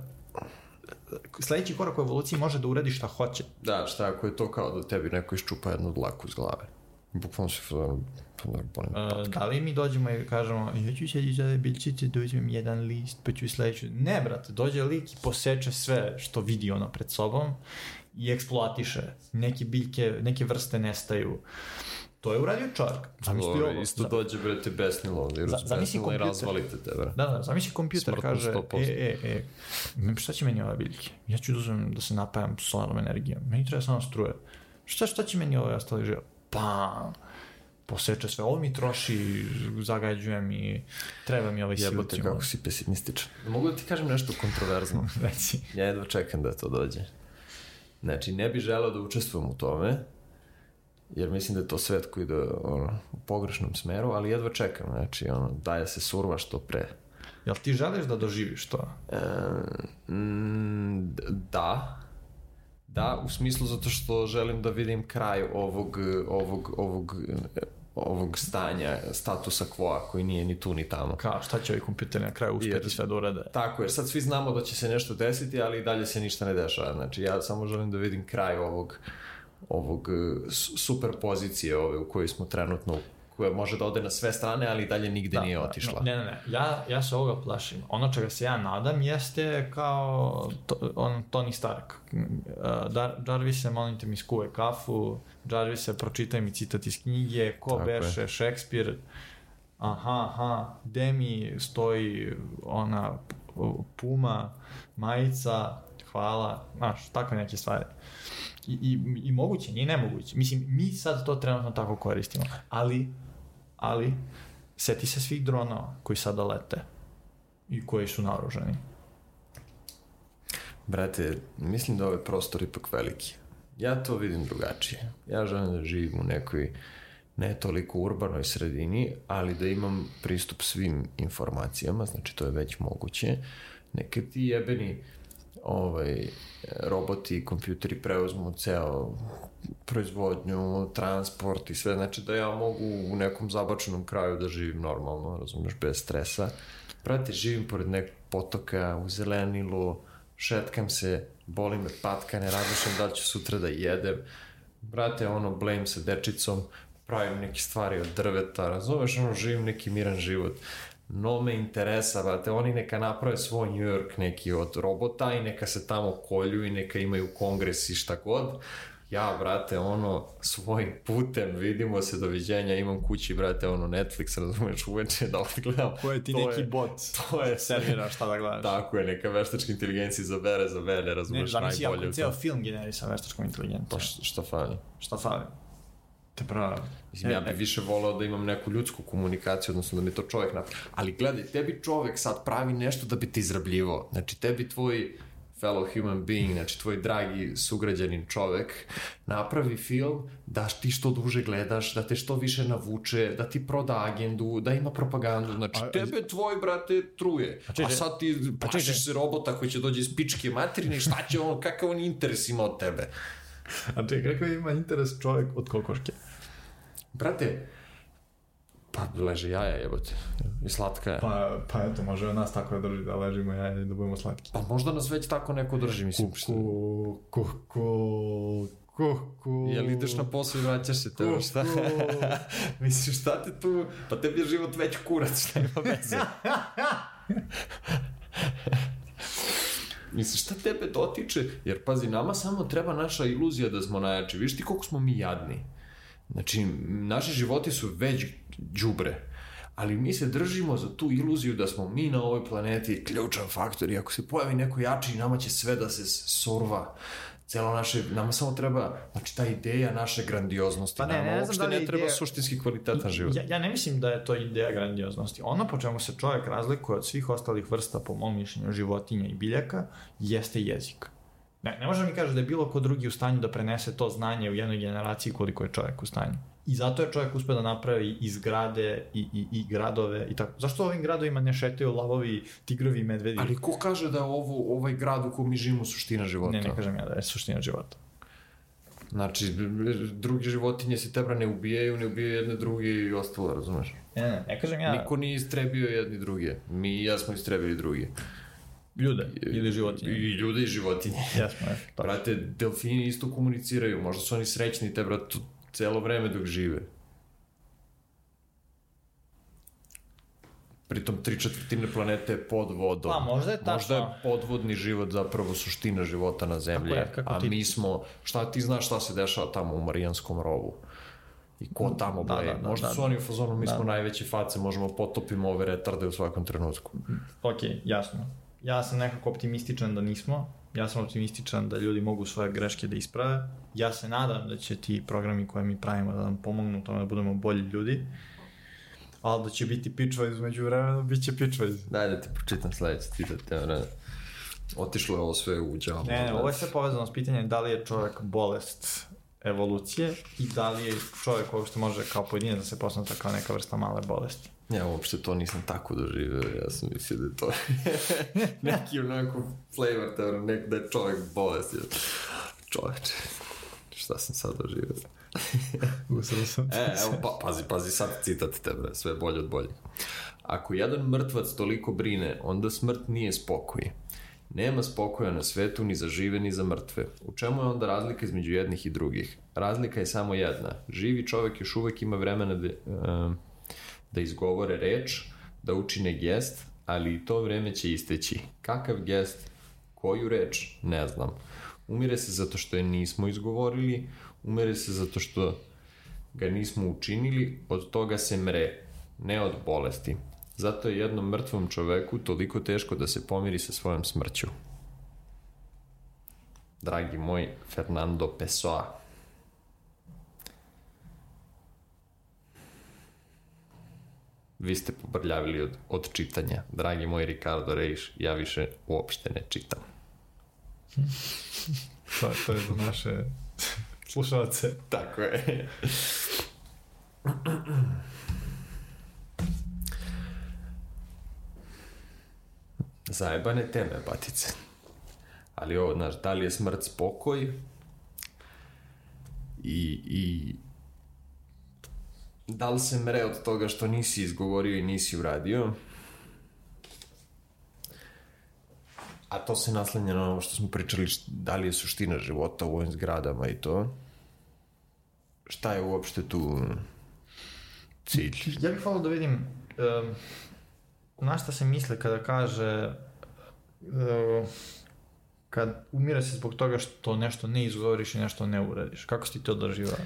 Sledeći korak u evoluciji može da uradi šta hoće. Da, šta ako je to kao da tebi neko iščupa jednu dlaku iz glave. Bukvalno se pa da me Uh, patka. da li mi dođemo i kažemo ja ću sad iz ove biljčice da uzmem jedan list pa ću sledeću. Ne, brate, dođe lik i poseče sve što vidi ono pred sobom i eksploatiše. Neke biljke, neke vrste nestaju. To je uradio čovjek. Zamisli ovo. Isto dođe, bre, te besnilo, virus Za- zamisli besnilo i kompjuter. razvalite te, bre. Da, da, zamisli kompjuter Smrtno kaže, 100%. e, e, e, šta će meni ove biljke? Ja ću da uzmem da se napajam solarnom energijom. Meni treba samo struje. Šta, šta će meni ovaj ostali život? Pa, poseče sve. Ovo mi troši, zagađuje mi, treba mi ovaj Jebote, silicium. kako si pesimističan. Mogu da ti kažem nešto kontroverzno? Reci. ja jedva čekam da to dođe. Znači, ne bi želeo da učestvujem u tome, jer mislim da je to svet koji ide ono, u pogrešnom smeru, ali jedva čekam, znači, ono, daje se surva što pre. Jel ti želiš da doživiš to? E, mm, da. Da, u smislu zato što želim da vidim kraj ovog, ovog, ovog, ovog stanja, statusa quo koji nije ni tu ni tamo. Kao, šta će ovi kompjuteri na kraju uspeti Jer- sve da urade? Tako je, sad svi znamo da će se nešto desiti, ali i dalje se ništa ne dešava. Znači, ja samo želim da vidim kraj ovog, ovog su- super pozicije ove u kojoj smo trenutno, koja može da ode na sve strane, ali dalje nigde nije otišla. Ne, ne, ne. Ja, ja se ovoga plašim. Ono čega se ja nadam jeste kao to, on, Tony Stark. Uh, Dar, Jarvise, molim te mi skuvaj kafu. Jarvise, pročitaj mi citat iz knjige. Ko Tako je. beše Šekspir? Aha, aha. Gde mi stoji ona puma, majica, hvala. Znaš, takve neke stvari. I, i, i moguće, nije nemoguće. Mislim, mi sad to trenutno tako koristimo. Ali, ali, seti se svih dronova koji sada lete i koji su naoružani. Brate, mislim da ovaj prostor ipak veliki. Ja to vidim drugačije. Ja želim da živim u nekoj ne toliko urbanoj sredini, ali da imam pristup svim informacijama, znači to je već moguće. Neka ti jebeni ovaj, roboti i kompjuteri preuzmu ceo proizvodnju, transport i sve, znači da ja mogu u nekom zabačenom kraju da živim normalno, razumeš, bez stresa. Brate, živim pored nekog potoka, u zelenilu, šetkam se, boli me patka, ne razmišljam da li ću sutra da jedem. Brate, ono, blame sa dečicom, pravim neke stvari od drveta, razumeš, ono, živim neki miran život. No me interesa, brate, oni neka naprave svoj New York neki od robota i neka se tamo kolju i neka imaju kongres i šta god. Ja, brate, ono, svojim putem, vidimo se, doviđenja, imam kući, brate, ono, Netflix, razumeš, uveče da odgledam. Ko je ti To neki je- bot? To je. Servira šta da gledaš. Tako je, neka veštačka inteligencija izabere za mene, Ne, razumeš, zamisli najbolje. ako u ceo tome. film generi sa veštačkom inteligencijom. Pa šta fali? Šta fali? Te pravo. Mislim, ja bih više voleo da imam neku ljudsku komunikaciju, odnosno da mi to čovjek napravi. Ali gledaj, tebi čovjek sad pravi nešto da bi te izrabljivao. Znači, tebi tvoj fellow human being, znači tvoj dragi sugrađanin čovek, napravi film da ti što duže gledaš, da te što više navuče, da ti proda agendu, da ima propagandu. Znači, A- tebe tvoj, brate, truje. A, čekaj, sad ti plašiš se robota koji će dođe iz pičke materine i šta će on, kakav on interes ima od tebe. A čekaj, kakav ima interes čovjek od kokoške? Brate, pa leže jaja jebote. I slatka je. Pa, Pa, eto, može nas tako da drži da ležimo ja i da budemo slatki. pa možda nas već tako neko drži, mislim. Kuku, kuku, kuku. Jel ideš na posao i vraćaš se tebe, šta? Mislim, šta te tu... Pa tebi je život već kurac, šta ima veze. Mislim, šta tebe dotiče? Jer, pazi, nama samo treba naša iluzija da smo najjači. Viš ti koliko smo mi jadni. Znači, naši životi su već đubre. Ali mi se držimo za tu iluziju da smo mi na ovoj planeti ključan faktor i ako se pojavi neko jači, nama će sve da se sorva celo naše, nama samo treba, znači ta ideja naše grandioznosti, Pa ne, nama ne znam uopšte da ne je treba ideja- suštinski kvalitetan život. Ja, ja ne mislim da je to ideja grandioznosti. Ono po čemu se čovjek razlikuje od svih ostalih vrsta, po mom mišljenju, životinja i biljaka, jeste jezik. Ne, ne može mi kaže da je bilo ko drugi u stanju da prenese to znanje u jednoj generaciji koliko je čovjek u stanju. I zato je čovjek uspio da napravi i zgrade i, i, i gradove i tako. Zašto ovim gradovima ne šetaju lavovi, tigrovi i medvedi? Ali ko kaže da je ovo, ovaj grad u kom mi živimo suština života? Ne, ne kažem ja da je suština života. Znači, druge životinje se tebra ne ubijaju, ne ubijaju jedne druge i ostalo, razumeš? Ne, ne, ne kažem ja Niko nije istrebio jedni druge. Mi i ja smo istrebili druge. Ljude ili životinje. I ljude i životinje. Ne. Pa, Brate, delfini isto komuniciraju. Možda su oni srećni te, brate, celo vreme dok žive. Pritom, tri četvrtine planete je pod vodom. Pa, možda je tačno. Možda je podvodni život zapravo suština života na zemlji. Tako je, kako a ti- mi smo, šta ti znaš šta se dešava tamo u Marijanskom rovu? I ko tamo Da, bleje? da, da, Možda da, su oni u fazonu, mi smo najveće face, možemo potopimo ove retarde u svakom trenutku. ok, jasno. Ja sam nekako optimističan da nismo. Ja sam optimističan da ljudi mogu svoje greške da isprave. Ja se nadam da će ti programi koje mi pravimo da nam pomognu u tome da budemo bolji ljudi. Ali da će biti pičva između vremena, bit će iz... Daj da ti pročitam sledeći citat, evo ne. Otišlo je ovo sve u džavu. Ne, ne, ovo je sve povezano s pitanjem da li je čovjek bolest evolucije i da li je čovjek uopšte može kao pojedinac da se posmatra kao neka vrsta male bolesti. Ja uopšte to nisam tako doživeo, ja sam mislio da je to neki onako flavor, da, nek, da je čovjek bolest. Čoveče, šta sam sad doživeo? Usro sam. E, evo, pa, pazi, pazi, sad citat te, bre, sve bolje od bolje. Ako jedan mrtvac toliko brine, onda smrt nije spokoj. Nema spokoja na svetu ni za žive ni za mrtve. U čemu je onda razlika između jednih i drugih? Razlika je samo jedna. Živi čovek još uvek ima vremena da, em, da izgovore reč, da učine gest, ali i to vreme će isteći. Kakav gest? Koju reč? Ne znam. Umire se zato što je nismo izgovorili, umire se zato što ga nismo učinili, od toga se mre, ne od bolesti. Zato je jednom mrtvom čoveku toliko teško da se pomiri sa svojom smrću. Dragi moj Fernando Pessoa. Vi ste pobrljavili od, od čitanja. Dragi moj Ricardo Reiš, ja više uopšte ne čitam. To, to je za naše slušalce. Tako je. Zajebane teme, batice. Ali ovo, znaš, da li je smrt spokoj i, i da li se mre od toga što nisi izgovorio i nisi uradio, a to se naslanja na ono što smo pričali, da li je suština života u ovim zgradama i to. Šta je uopšte tu cilj? Ja bih volao da vidim um, na šta se misle kada kaže uh, kad umire se zbog toga što nešto ne izgovoriš i nešto ne uradiš. Kako si ti to doživao?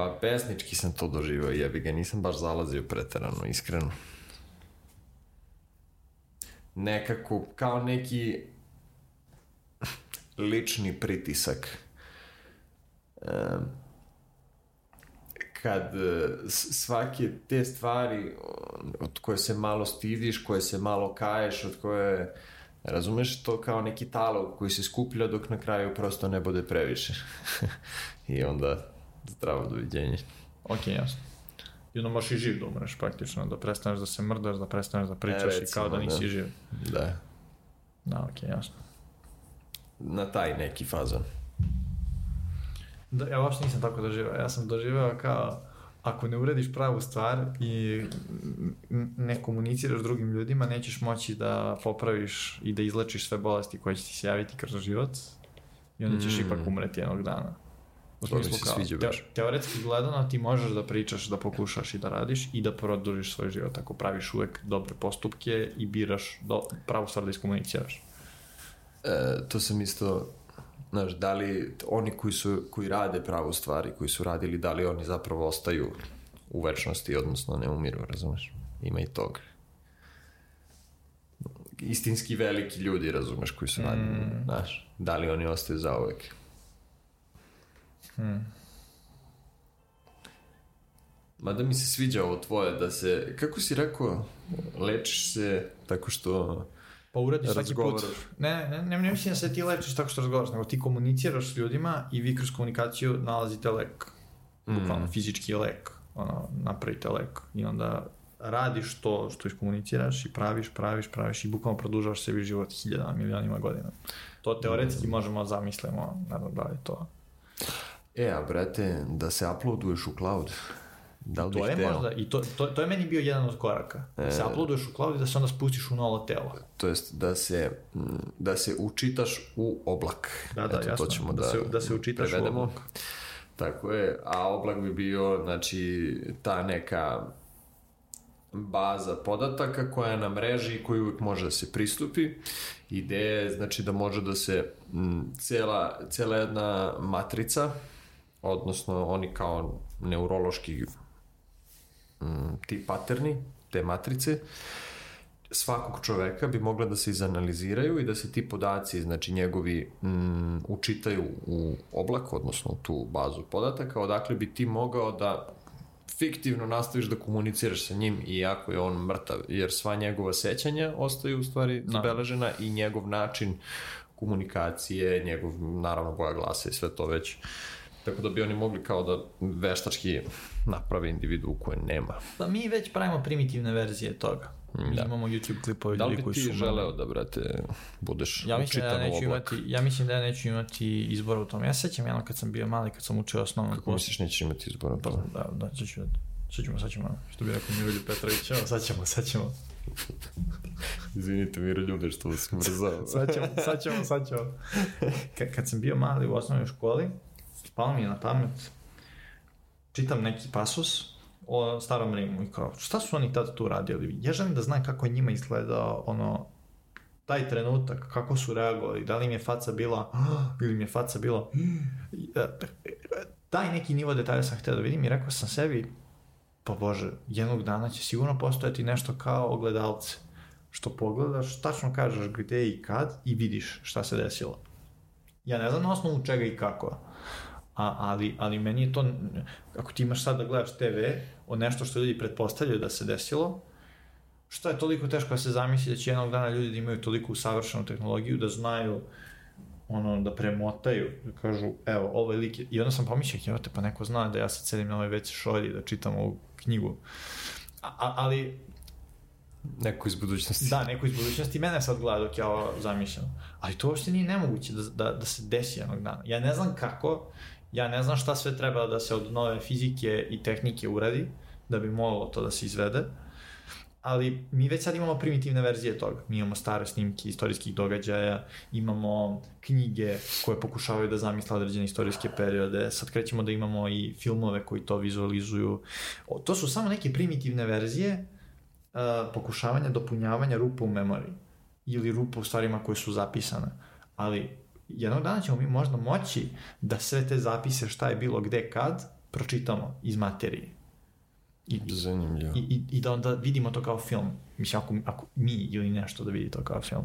Pa pesnički sam to doživao, jebi ga, nisam baš zalazio preterano, iskreno. Nekako, kao neki lični pritisak. Um, kad e, svake te stvari od koje se malo stidiš, koje se malo kaješ, od koje razumeš to kao neki talog koji se skuplja dok na kraju prosto ne bude previše. I onda zdravo doviđenje. Ok, jasno. I onda možeš i živ da umreš praktično, da prestaneš da se mrdaš, da prestaneš da pričaš E, i recimo, kao da nisi da. živ. Da, Da, ok, jasno. na taj neki fazon. Da, ja uopšte nisam tako doživao. Ja sam doživao kao ako ne uradiš pravu stvar i ne komuniciraš drugim ljudima, nećeš moći da popraviš i da izlečiš sve bolesti koje će ti se javiti kroz život i onda ćeš Mm. ipak umreti jednog dana. U To mi smislu kao, sviđa baš. teoretski gledano ti možeš da pričaš, da pokušaš i da radiš i da produžiš svoj život ako praviš uvek dobre postupke i biraš do, pravu stvar da iskomuniciraš. e, to sam isto, znaš, da li oni koji, su, koji rade pravu stvari, koji su radili, da li oni zapravo ostaju u večnosti, odnosno ne umiru, razumeš? Ima i toga. Istinski veliki ljudi, razumeš, koji su radili, mm. znaš, da li oni ostaju za uvek? Hmm. Mada mi se sviđa ovo tvoje, da se, kako si rekao, lečiš se tako što Pa uradiš svaki put. Ne, ne, ne, ne mislim da se ti lečiš tako što razgovaraš, nego ti komuniciraš s ljudima i vi kroz komunikaciju nalazite lek. Bukvalno, mm. fizički lek. Ono, napravite lek. I onda radiš to što iskomuniciraš i praviš, praviš, praviš i bukvalno produžavaš sebi život hiljadama, milionima godina. To teoretski mm. možemo da zamislimo, znam da je to. E, a brate, da se uploaduješ u cloud, Da li to je hteo? možda, i to, to, to je meni bio jedan od koraka. Da se e, uploaduješ u cloud i da se onda spustiš u novo telo. To jest da se, da se učitaš u oblak. Da, da, Eto, jasno. To ćemo da, da, se, da se učitaš prevedemo. u oblak. Tako je, a oblak bi bio, znači, ta neka baza podataka koja je na mreži i koju uvijek može da se pristupi. Ideja je znači da može da se m, cela, cela jedna matrica, odnosno oni kao neurološki Mm, ti paterni, te matrice, svakog čoveka bi mogla da se izanaliziraju i da se ti podaci, znači njegovi, mm, učitaju u oblak, odnosno u tu bazu podataka, odakle bi ti mogao da fiktivno nastaviš da komuniciraš sa njim iako je on mrtav, jer sva njegova sećanja ostaju u stvari no. Da. zabeležena i njegov način komunikacije, njegov, naravno, boja glasa i sve to već Tako da bi oni mogli kao da veštački naprave individu koje nema. Pa mi već pravimo primitivne verzije toga. Mi da. imamo YouTube klipove da ljudi koji su... Da li bi ti želeo da, brate, budeš ja mislim da ja neću imati, Ja mislim da ja neću imati izbor u tom. Ja sećam jedno kad sam bio mali, kad sam učio osnovno... Kako misliš nećeš imati izbor u tom? Da, da, da, ću, sad ćemo, sad ćemo, što bi rekao Miroljub Petrović, evo, sad ćemo, sad ćemo. Izvinite, Miroljube, što vas mrzao. sad ćemo, sad ćemo, sad ćemo. Kad, kad sam bio mali u osnovnoj školi, palo mi je na pamet, čitam neki pasus o starom Rimu i kao, šta su oni tada tu radili? Ja želim da znam kako je njima izgledao ono, taj trenutak, kako su reagovali, da li im je faca bila, ili im je faca bila, taj neki nivo detalja sam htio da vidim i rekao sam sebi, pa bože, jednog dana će sigurno postojati nešto kao ogledalce, što pogledaš, tačno kažeš gde i kad i vidiš šta se desilo. Ja ne znam na osnovu čega i kako, A, ali, ali meni je to, ako ti imaš sad da gledaš TV o nešto što ljudi pretpostavljaju da se desilo, što je toliko teško da se zamisli da će jednog dana ljudi da imaju toliko savršenu tehnologiju da znaju ono, da premotaju, da kažu, evo, ovaj lik je... I onda sam pomislio, evo te, pa neko zna da ja sad sedim na ovoj WC šolji da čitam ovu knjigu. A, a, ali... Neko iz budućnosti. Da, neko iz budućnosti. Mene sad gleda dok ja ovo zamišljam. Ali to uopšte nije nemoguće da, da, da se desi jednog dana. Ja ne znam kako, Ja ne znam šta sve treba da se od nove fizike i tehnike uradi da bi moglo to da se izvede, ali mi već sad imamo primitivne verzije toga. Mi imamo stare snimke istorijskih događaja, imamo knjige koje pokušavaju da zamisle određene istorijske periode, sad krećemo da imamo i filmove koji to vizualizuju. O, to su samo neke primitivne verzije uh, pokušavanja dopunjavanja rupa u memoriji ili rupa u stvarima koje su zapisane. Ali jednog dana ćemo mi možda moći da sve te zapise šta je bilo gde kad pročitamo iz materije. I, Zanimljivo. I, i, I da onda vidimo to kao film. Mislim, ako, ako mi ili nešto da vidi to kao film.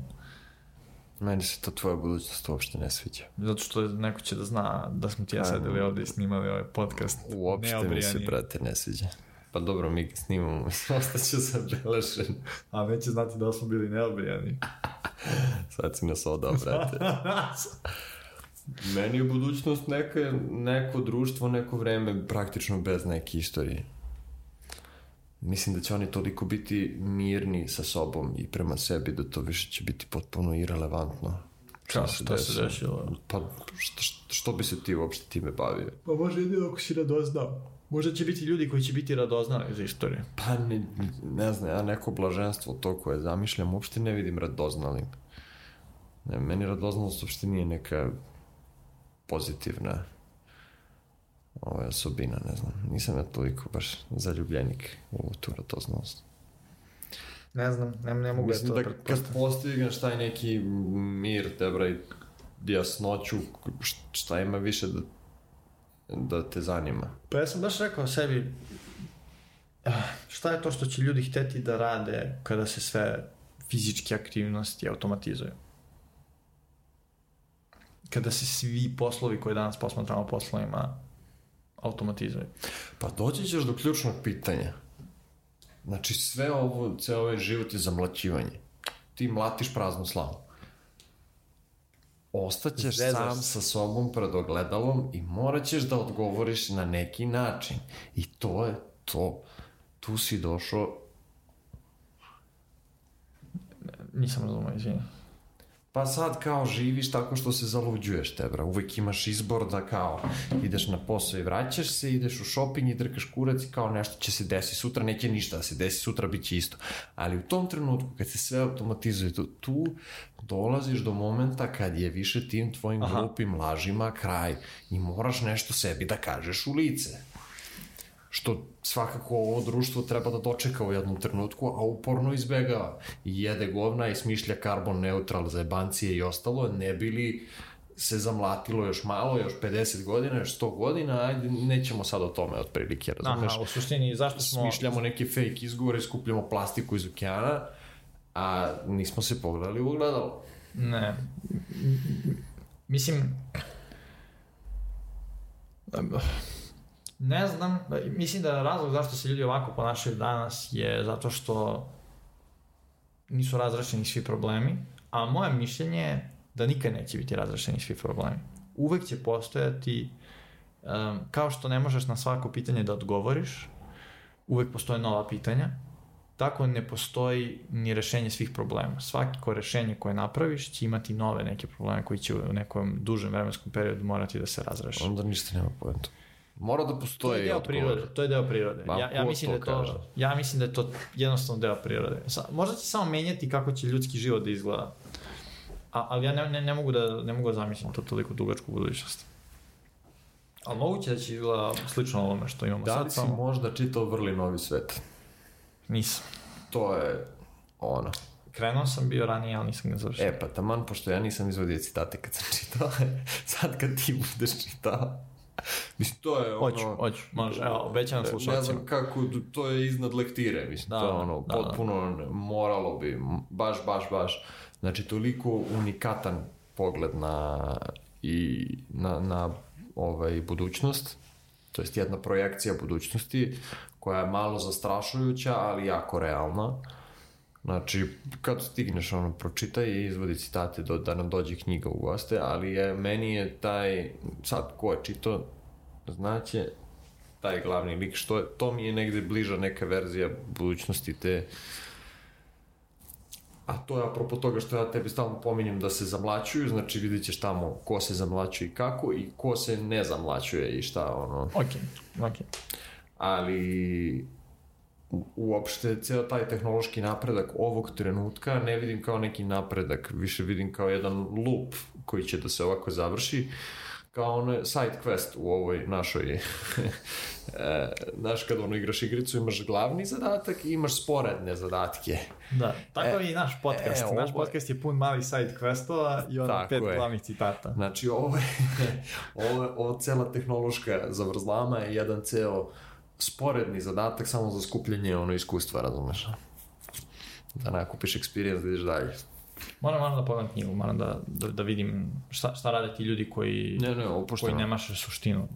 Meni se to tvoja budućnost uopšte ne sviđa. Zato što neko će da zna da smo ti ja sedeli ovde i snimali ovaj podcast. Uopšte mi se, brate, ne sviđa. Pa dobro, mi snimamo, ostaće zabelešen. A neće znati da smo bili neobrijani. Sad si nas odao, brate. Meni je budućnost neka, neko društvo, neko vreme praktično bez neke istorije. Mislim da će oni toliko biti mirni sa sobom i prema sebi da to više će biti potpuno irelevantno. Šta, šta se desilo? Pa što, što bi se ti uopšte time bavio? Pa može jedino ako si radoznao. Možda će biti ljudi koji će biti radoznali za istoriju. Pa ne, ne znam, ja neko blaženstvo to koje zamišljam uopšte ne vidim radoznalim. Ne, meni radoznalost uopšte nije neka pozitivna ova osobina, ne znam. Nisam ja toliko baš zaljubljenik u tu radoznalost. Ne znam, ne, ne mogu Mislim to da kad postigneš taj neki mir, tebra i jasnoću, šta ima više da, da te zanima? Pa ja sam baš rekao sebi, ah, šta je to što će ljudi hteti da rade kada se sve fizičke aktivnosti automatizuju? Kada se svi poslovi koje danas posmatramo poslovima automatizuju. Pa doći ćeš do ključnog pitanja. Znači sve ovo, ceo ovaj život je zamlaćivanje. Ti mlatiš praznu slavu. Ostaćeš Zezaš sam sa sobom pred ogledalom i morat ćeš da odgovoriš na neki način. I to je to. Tu si došao Nisam razumio, izvini. Pa sad kao živiš tako što se zaluđuješ tebra. Uvek imaš izbor da kao ideš na posao i vraćaš se, ideš u shopping i drkaš kurac i kao nešto će se desiti. Sutra neće ništa da se desi, sutra bit će isto. Ali u tom trenutku kad se sve automatizuje, tu, tu dolaziš do momenta kad je više tim tvojim Aha. glupim lažima kraj i moraš nešto sebi da kažeš u lice što svakako ovo društvo treba da dočeka u jednom trenutku, a uporno izbegava. I jede govna i smišlja karbon neutral za jebancije i ostalo, ne bili se zamlatilo još malo, još 50 godina, još 100 godina, ajde, nećemo sad o tome otprilike, razumeš? Aha, u suštini, zašto smo... Smišljamo neke fake izgovore, skupljamo plastiku iz okeana, a nismo se pogledali u ogledalo. Ne. Mislim... Ne znam, mislim da razlog zašto se ljudi ovako ponašaju danas je zato što nisu razrešeni svi problemi, a moje mišljenje je da nikad neće biti razrešeni svi problemi. Uvek će postojati, um, kao što ne možeš na svako pitanje da odgovoriš, uvek postoje nova pitanja, tako ne postoji ni rešenje svih problema. Svako rešenje koje napraviš će imati nove neke probleme koji će u nekom dužem vremenskom periodu morati da se razreše. Onda ništa nema pojentu. Mora da To postoji je deo odgovor. prirode, to je deo prirode. Ma, ja, ja, mislim to da to, kaže? ja mislim da je to jednostavno deo prirode. Sa, možda će samo menjati kako će ljudski život da izgleda. A, ali ja ne, ne, ne, mogu da, ne mogu da zamislim to toliko dugačku budućnost. Ali moguće da će izgleda slično ovome što imamo Da sad, li si samo možda čitao Vrli novi svet? nisam. To je ono. Krenuo sam bio ranije, ali nisam ga završio. E, pa taman, pošto ja nisam izvodio citate kad sam čitao, sad kad ti budeš čitao, mislim, to je ono... Hoću, hoću, može, evo, obećam Ne slušalcima. znam kako, to je iznad lektire, mislim, Da, to je da, ono, da, da. potpuno moralo bi, baš, baš, baš, znači, toliko unikatan pogled na, i, na, na ovaj, budućnost, to jest jedna projekcija budućnosti, koja je malo zastrašujuća, ali jako realna. Znači, kad stigneš, ono, pročitaj i izvodi citate do, da nam dođe knjiga u goste, ali je, meni je taj, sad, ko je čito, znaće, taj glavni lik, što je, to mi je negde bliža neka verzija budućnosti te a to je apropo toga što ja tebi stalno pominjem da se zamlaćuju, znači vidit ćeš tamo ko se zamlaćuje i kako i ko se ne zamlaćuje i šta ono, Ok, ok. ali uopšte ceo taj tehnološki napredak ovog trenutka ne vidim kao neki napredak, više vidim kao jedan loop koji će da se ovako završi, kao ono side quest u ovoj našoj e, znaš kad ono igraš igricu imaš glavni zadatak i imaš sporedne zadatke Da, tako je i naš podcast. e, naš ovo podcast je pun malih side questova i Tako pet je. glavnih citata. Znači, ovo je, ovo, ovo cela tehnološka zavrzlama je jedan ceo sporedni zadatak samo za skupljanje ono iskustva, razumeš? Da nakupiš experience da ideš dalje. Moram, moram da pogledam knjigu, moram da, da, da vidim šta, šta rade ti ljudi koji, Ne, ne, koji opušteno. ne maše suštinu.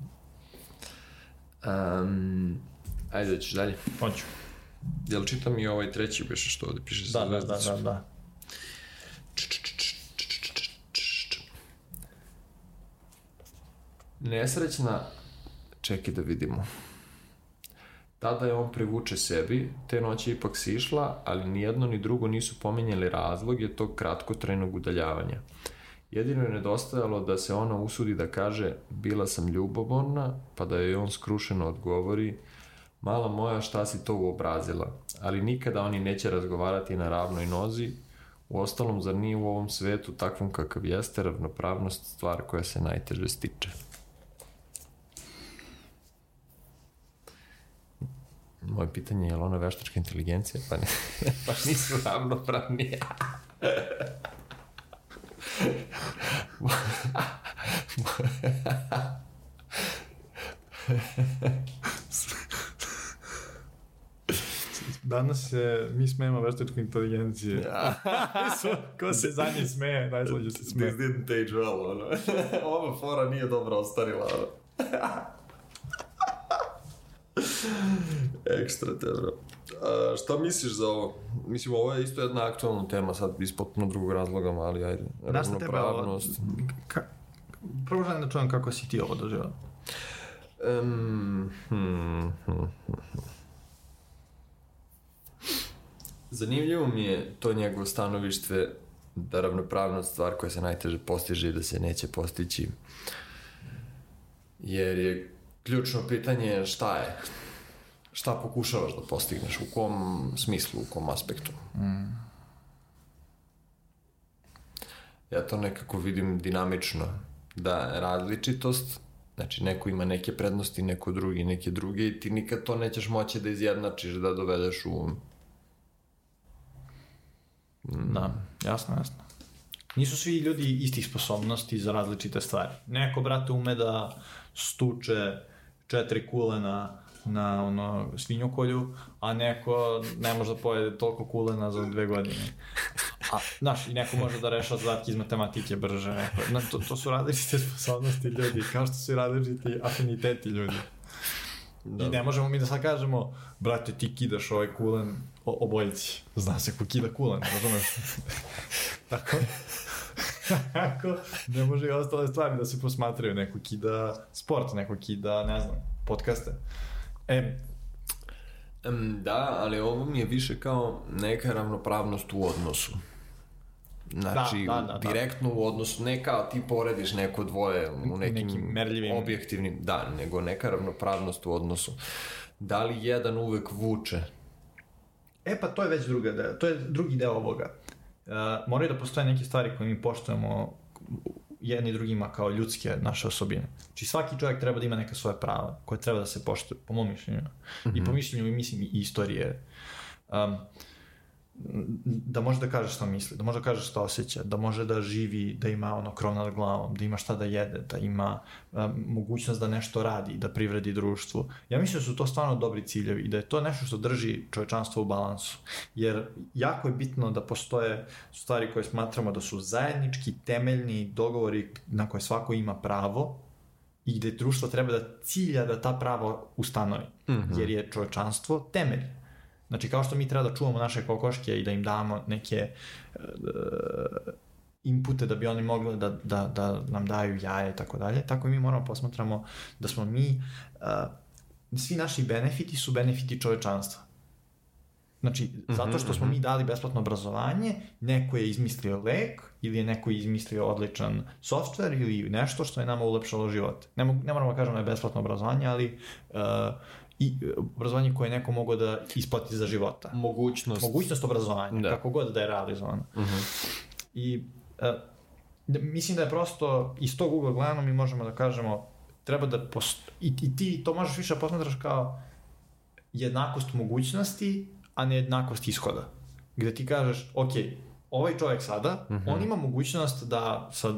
Um, ajde, ćeš dalje. Hoću. Jel čitam i ovaj treći biše što ovde piše Da, da, da, da, da. Nesrećna, čekaj da vidimo. Tada je on privuče sebi, te noći ipak sišla, ali ni jedno ni drugo nisu pominjali razloge tog kratkotrajnog udaljavanja. Jedino je nedostajalo da se ona usudi da kaže bila sam ljubomorna, pa da joj on skrušeno odgovori mala moja šta si to uobrazila, ali nikada oni neće razgovarati na ravnoj nozi, u ostalom zar nije u ovom svetu takvom kakav jeste ravnopravnost stvar koja se najteže stiče. Moje pitanje je li ona veštačka inteligencija? Pa, ne, pa nisu ravnopravni. Danas se, mi smemo veštačku inteligencije. Ko se za nje smeje, najslađe se smeje. This didn't age well, ono. Ova fora nije dobro ostarila, ono. Ekstra te, bro. A, šta misliš za ovo? Mislim, ovo je isto jedna aktualna tema, sad iz potpuno drugog razloga, ali ajde. Znaš šta tebe ovo... Ka... Prvo želim da čujem kako si ti ovo doživao. Um, hmm, hmm, hmm. Zanimljivo mi je to njegovo stanovište da ravnopravnost stvar koja se najteže postiže i da se neće postići. Jer je ključno pitanje šta je? Šta pokušavaš da postigneš? U kom smislu, u kom aspektu? Mm. Ja to nekako vidim dinamično. Da različitost, znači neko ima neke prednosti, neko drugi, neke druge i ti nikad to nećeš moći da izjednačiš, da dovedeš u Da, jasno, jasno. Nisu svi ljudi istih sposobnosti za različite stvari. Neko, brate, ume da stuče četiri kule na, na ono, svinjokolju, a neko ne može da pojede toliko kulena za dve godine. A, znaš, i neko može da reša zadatke iz matematike brže. Neko. Na, to, to su različite sposobnosti ljudi, kao što su i različiti afiniteti ljudi. Da. I ne možemo mi da sad kažemo, brate, ti kidaš ovaj kulen o, obojici. Zna se ko kida kulen, razumeš? Tako, tako, ne može i ostale stvari da se posmatraju. Neko kida sport, neko kida, ne znam, podcaste. E, da, ali ovo mi je više kao neka ravnopravnost u odnosu. Znači, Da, da, da, da. direktno u odnosu, ne kao ti porediš neko dvoje u nekim, nekim merljivim- objektivnim, da, nego neka ravnopravnost u odnosu. Da li jedan uvek vuče? E pa to je već druga deo, to je drugi deo ovoga. Uh, moraju da postoje neke stvari koje mi poštujemo jedni drugima kao ljudske naše osobine. Znači svaki čovjek treba da ima neka svoja prava koje treba da se poštuje, po mom mišljenju. I po mišljenju i mislim i istorije. Um, da može da kaže šta misli, da može da kaže šta osjeća, da može da živi, da ima ono krov nad glavom, da ima šta da jede, da ima um, mogućnost da nešto radi, da privredi društvu. Ja mislim da su to stvarno dobri ciljevi i da je to nešto što drži čovečanstvo u balansu. Jer jako je bitno da postoje stvari koje smatramo da su zajednički, temeljni dogovori na koje svako ima pravo i gde društvo treba da cilja da ta prava ustanovi. Mm -hmm. Jer je čovečanstvo temelj. Znači, kao što mi treba da čuvamo naše kokoške i da im damo neke uh, inpute da bi oni mogli da, da, da nam daju jaje i tako dalje, tako mi moramo posmatramo da smo mi, uh, svi naši benefiti su benefiti čovečanstva. Znači, zato što smo mi dali besplatno obrazovanje, neko je izmislio lek, ili je neko izmislio odličan softver, ili nešto što je nama ulepšalo život. Ne, mo- ne moramo da kažemo da je besplatno obrazovanje, ali uh, i obrazovanje koje je neko mogao da isplati za života. Mogućnost. Mogućnost obrazovanja, Da. kako god da je realizovana. Uh -huh. I uh, mislim da je prosto iz tog ugla gledano mi možemo da kažemo treba da post... I, i ti to možeš više da posmatraš kao jednakost mogućnosti, a ne jednakost ishoda. Gde ti kažeš, ok, ovaj čovjek sada, mm -hmm. on ima mogućnost da sa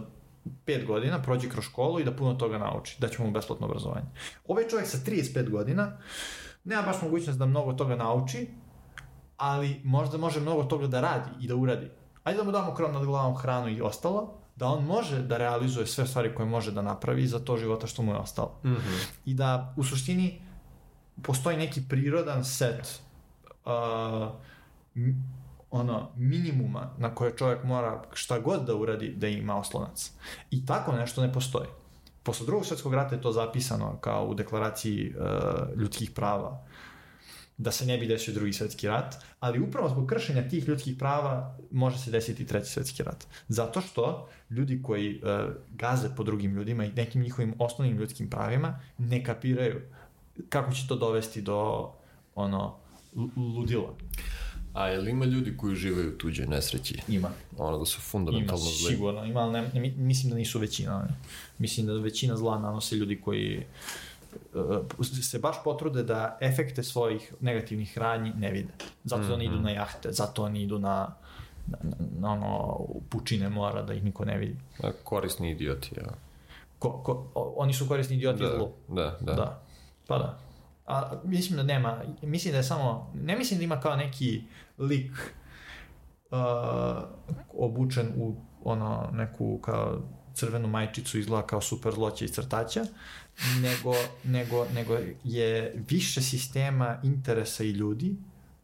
pet godina prođe kroz školu i da puno toga nauči, da ćemo mu besplatno obrazovanje. Ovaj čovjek sa 35 godina nema baš mogućnost da mnogo toga nauči, ali možda može mnogo toga da radi i da uradi. Ajde da mu damo krov nad glavom hranu i ostalo, da on može da realizuje sve stvari koje može da napravi za to života što mu je ostalo. Mm -hmm. I da u suštini postoji neki prirodan set uh, ono, minimuma na koje čovjek mora šta god da uradi da ima oslonac. I tako nešto ne postoji. Posle drugog svjetskog rata je to zapisano kao u deklaraciji uh, ljudskih prava da se ne bi desio drugi svetski rat, ali upravo zbog kršenja tih ljudskih prava može se desiti treći svetski rat. Zato što ljudi koji uh, gaze po drugim ljudima i nekim njihovim osnovnim ljudskim pravima ne kapiraju kako će to dovesti do ono ludila. A je li ima ljudi koji uživaju u tuđoj nesreći? Ima. Ono da su Ima, fundamentalno zli. sigurno. Ima, ali ne, ne, mislim da nisu većina. Ne. Mislim da većina zla nanose ljudi koji uh, se baš potrude da efekte svojih negativnih radnji ne vide. Zato mm -hmm. oni idu na jahte, zato oni idu na, na, na, ono, pučine mora da ih niko ne vidi. A korisni idioti, ja. Ko, ko, oni su korisni idioti Da, zlo. da, da. Da. Pa da. A mislim da nema, mislim da je samo, ne mislim da ima kao neki lik uh, obučen u ono neku kao crvenu majčicu izgleda kao super zloće iz crtaća, nego, nego, nego je više sistema interesa i ljudi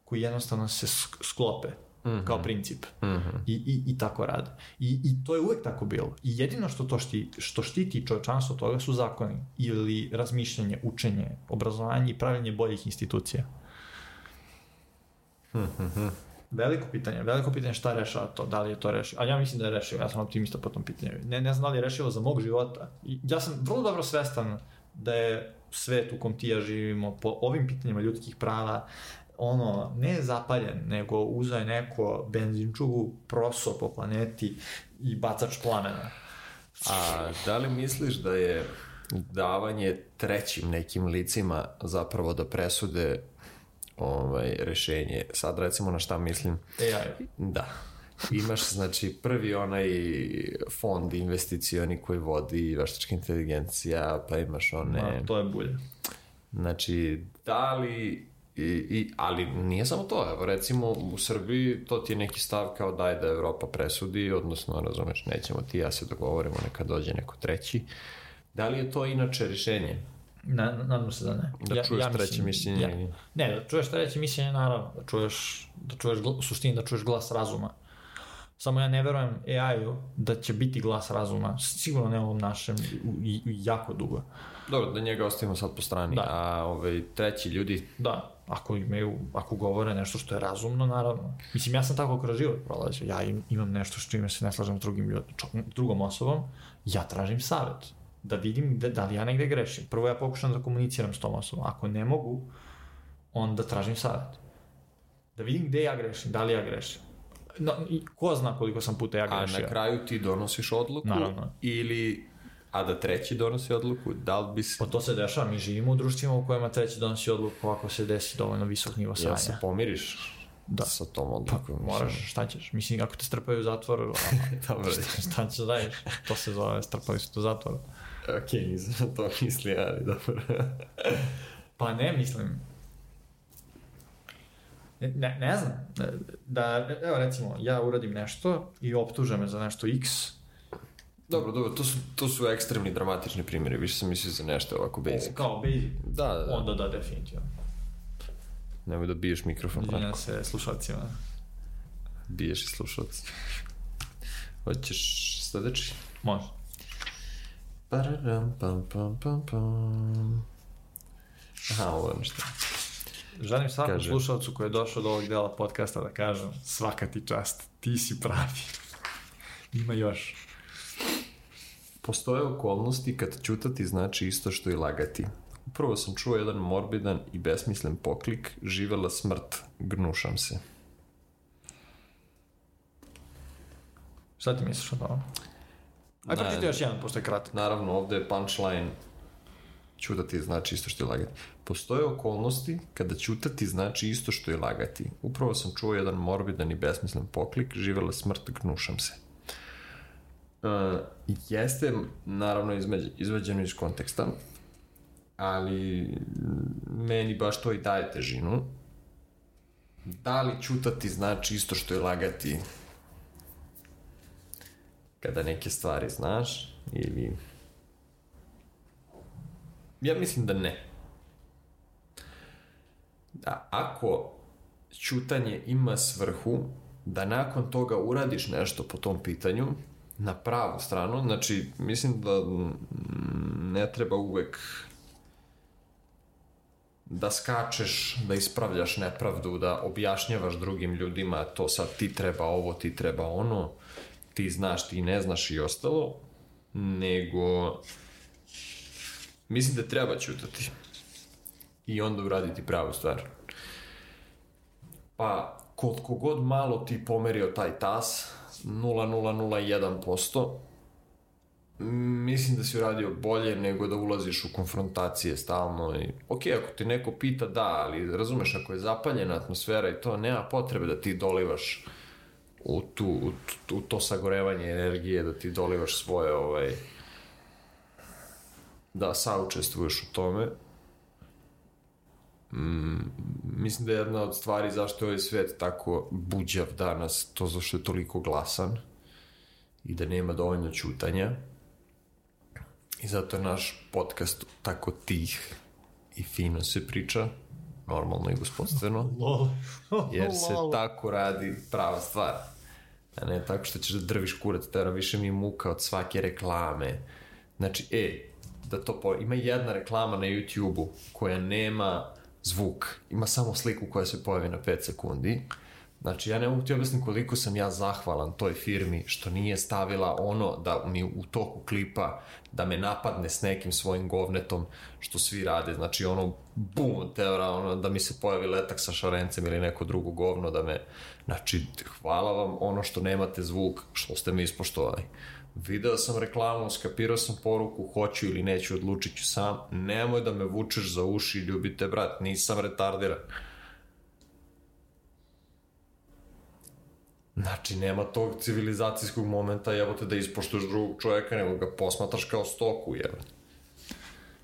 koji jednostavno se sk- sklope -hmm. kao princip. Mm -hmm. I, i, i tako rade. I, I to je uvek tako bilo. I jedino što, to šti, što štiti čovečanstvo toga su zakoni ili razmišljanje, učenje, obrazovanje i pravljanje boljih institucija. Veliko pitanje, veliko pitanje šta rešava to, da li je to rešivo. A ja mislim da je rešivo, ja sam optimista po tom pitanju. Ne, ne znam da li je rešivo za mog života. I ja sam vrlo dobro svestan da je svet u kom ti ja živimo po ovim pitanjima ljudskih prava ono, ne zapaljen, nego uzaje neko benzinčugu proso po planeti i bacač plamena. A da li misliš da je davanje trećim nekim licima zapravo da presude ovaj, rešenje? Sad recimo na šta mislim? AI. Da. Imaš, znači, prvi onaj fond investicioni koji vodi veštačka inteligencija, pa imaš one... Ma, to je bulje. Znači, da li I, i, ali nije samo to, evo recimo u Srbiji to ti je neki stav kao daj da Evropa presudi, odnosno razumeš, nećemo ti ja se dogovorimo neka dođe neko treći. Da li je to inače rješenje? Na, nadam se da ne. Da ja, čuješ ja treće mišljenje? Ja, ne, da čuješ treće mišljenje, naravno. Da čuješ, da čuješ u suštini da čuješ glas razuma. Samo ja ne verujem AI-u da će biti glas razuma. Sigurno ne ovom našem, i, jako dugo. Dobro, da njega ostavimo sad po strani. Da. A ovaj, treći ljudi... Da, ako imaju, ako govore nešto što je razumno, naravno. Mislim, ja sam tako kroz život prolazio. Ja im, imam nešto što čime se ne slažem s drugim ljud, čo, drugom osobom, ja tražim savet. Da vidim da, da li ja negde grešim. Prvo ja pokušam da komuniciram s tom osobom. Ako ne mogu, onda tražim savet. Da vidim gde ja grešim, da li ja grešim. No, i ko zna koliko sam puta ja grešio. A na kraju ti donosiš odluku Naravno. ili a da treći donosi odluku, da li bi se... Pa to se dešava, mi živimo u društvima u kojima treći donosi odluku ako se desi dovoljno visok nivo sranja. Ja se pomiriš da. sa tom odlukom. Pa, moraš, šta ćeš? Mislim, ako te strpaju u zatvor, Dobro. šta ćeš da daješ? To se zove, strpali su u zatvor. Ok, nisam to misli, ali dobro. pa ne, mislim, ne, ne znam, da, evo recimo, ja uradim nešto i optuže me za nešto x, Dobro, dobro, to su, to su ekstremni dramatični primjeri, više sam mislio za nešto ovako basic. Kao basic? Da, da, da. Onda da, definitivno. Nemoj da biješ mikrofon. Izvinjam se slušalcima. Biješ i slušalci. Hoćeš sledeći? Može. Pararam, pam, pam, pam, pam. Aha, ovo je nešto. Želim svakom Kaže. slušalcu koji je došao do ovog dela podcasta da kažem svaka ti čast, ti si pravi. Ima još. Postoje okolnosti kad ćutati znači isto što i lagati. Upravo sam čuo jedan morbidan i besmislen poklik, živela smrt, gnušam se. Šta ti misliš o tome? Ajde, Ne. pročiti još jedan, pošto je kratak. Naravno, ovde je punchline ćutati znači isto što i lagati. Postoje okolnosti kada ćutati znači isto što i lagati. Upravo sam čuo jedan morbidan i besmislen poklik, živela smrt, gnušam se. Uh, jeste naravno između, izvađeno iz konteksta, ali meni baš to i daje težinu. Da li ćutati znači isto što i lagati kada neke stvari znaš ili ja mislim da ne. Da, ako ćutanje ima svrhu da nakon toga uradiš nešto po tom pitanju, na pravu stranu, znači mislim da ne treba uvek da skačeš, da ispravljaš nepravdu, da objašnjavaš drugim ljudima to sad ti treba ovo, ti treba ono, ti znaš, ti ne znaš i ostalo, nego mislim da treba ćutati i onda uraditi pravu stvar. Pa, koliko god malo ti pomerio taj tas, 0,001%, mislim da si uradio bolje nego da ulaziš u konfrontacije stalno i ok, ako ti neko pita da, ali razumeš ako je zapaljena atmosfera i to nema potrebe da ti dolivaš u, tu, u, u to sagorevanje energije, da ti dolivaš svoje ovaj, da saučestvuješ u tome. Mm, mislim da je jedna od stvari zašto je ovaj svet tako buđav danas, to zašto je toliko glasan i da nema dovoljno ćutanja I zato je naš podcast tako tih i fino se priča, normalno i gospodstveno. Jer se tako radi prava stvar. A ne tako što ćeš da drviš kurac, tera više mi muka od svake reklame. Znači, e, da to po... Ima jedna reklama na YouTube-u koja nema zvuk, ima samo sliku koja se pojavi na 5 sekundi Znači, ja ne mogu ti objasniti koliko sam ja zahvalan toj firmi što nije stavila ono da mi u toku klipa da me napadne s nekim svojim govnetom što svi rade. Znači, ono, bum, teora, ono, da mi se pojavi letak sa šarencem ili neko drugo govno da me... Znači, hvala vam ono što nemate zvuk, što ste mi ispoštovali. Video sam reklamu, skapirao sam poruku, hoću ili neću, odlučit ću sam. Nemoj da me vučeš za uši, ljubite, brat, nisam retardiran. Znači, nema tog civilizacijskog momenta, te da ispoštuješ drugog čoveka, nego ga posmatraš kao stoku, jebote.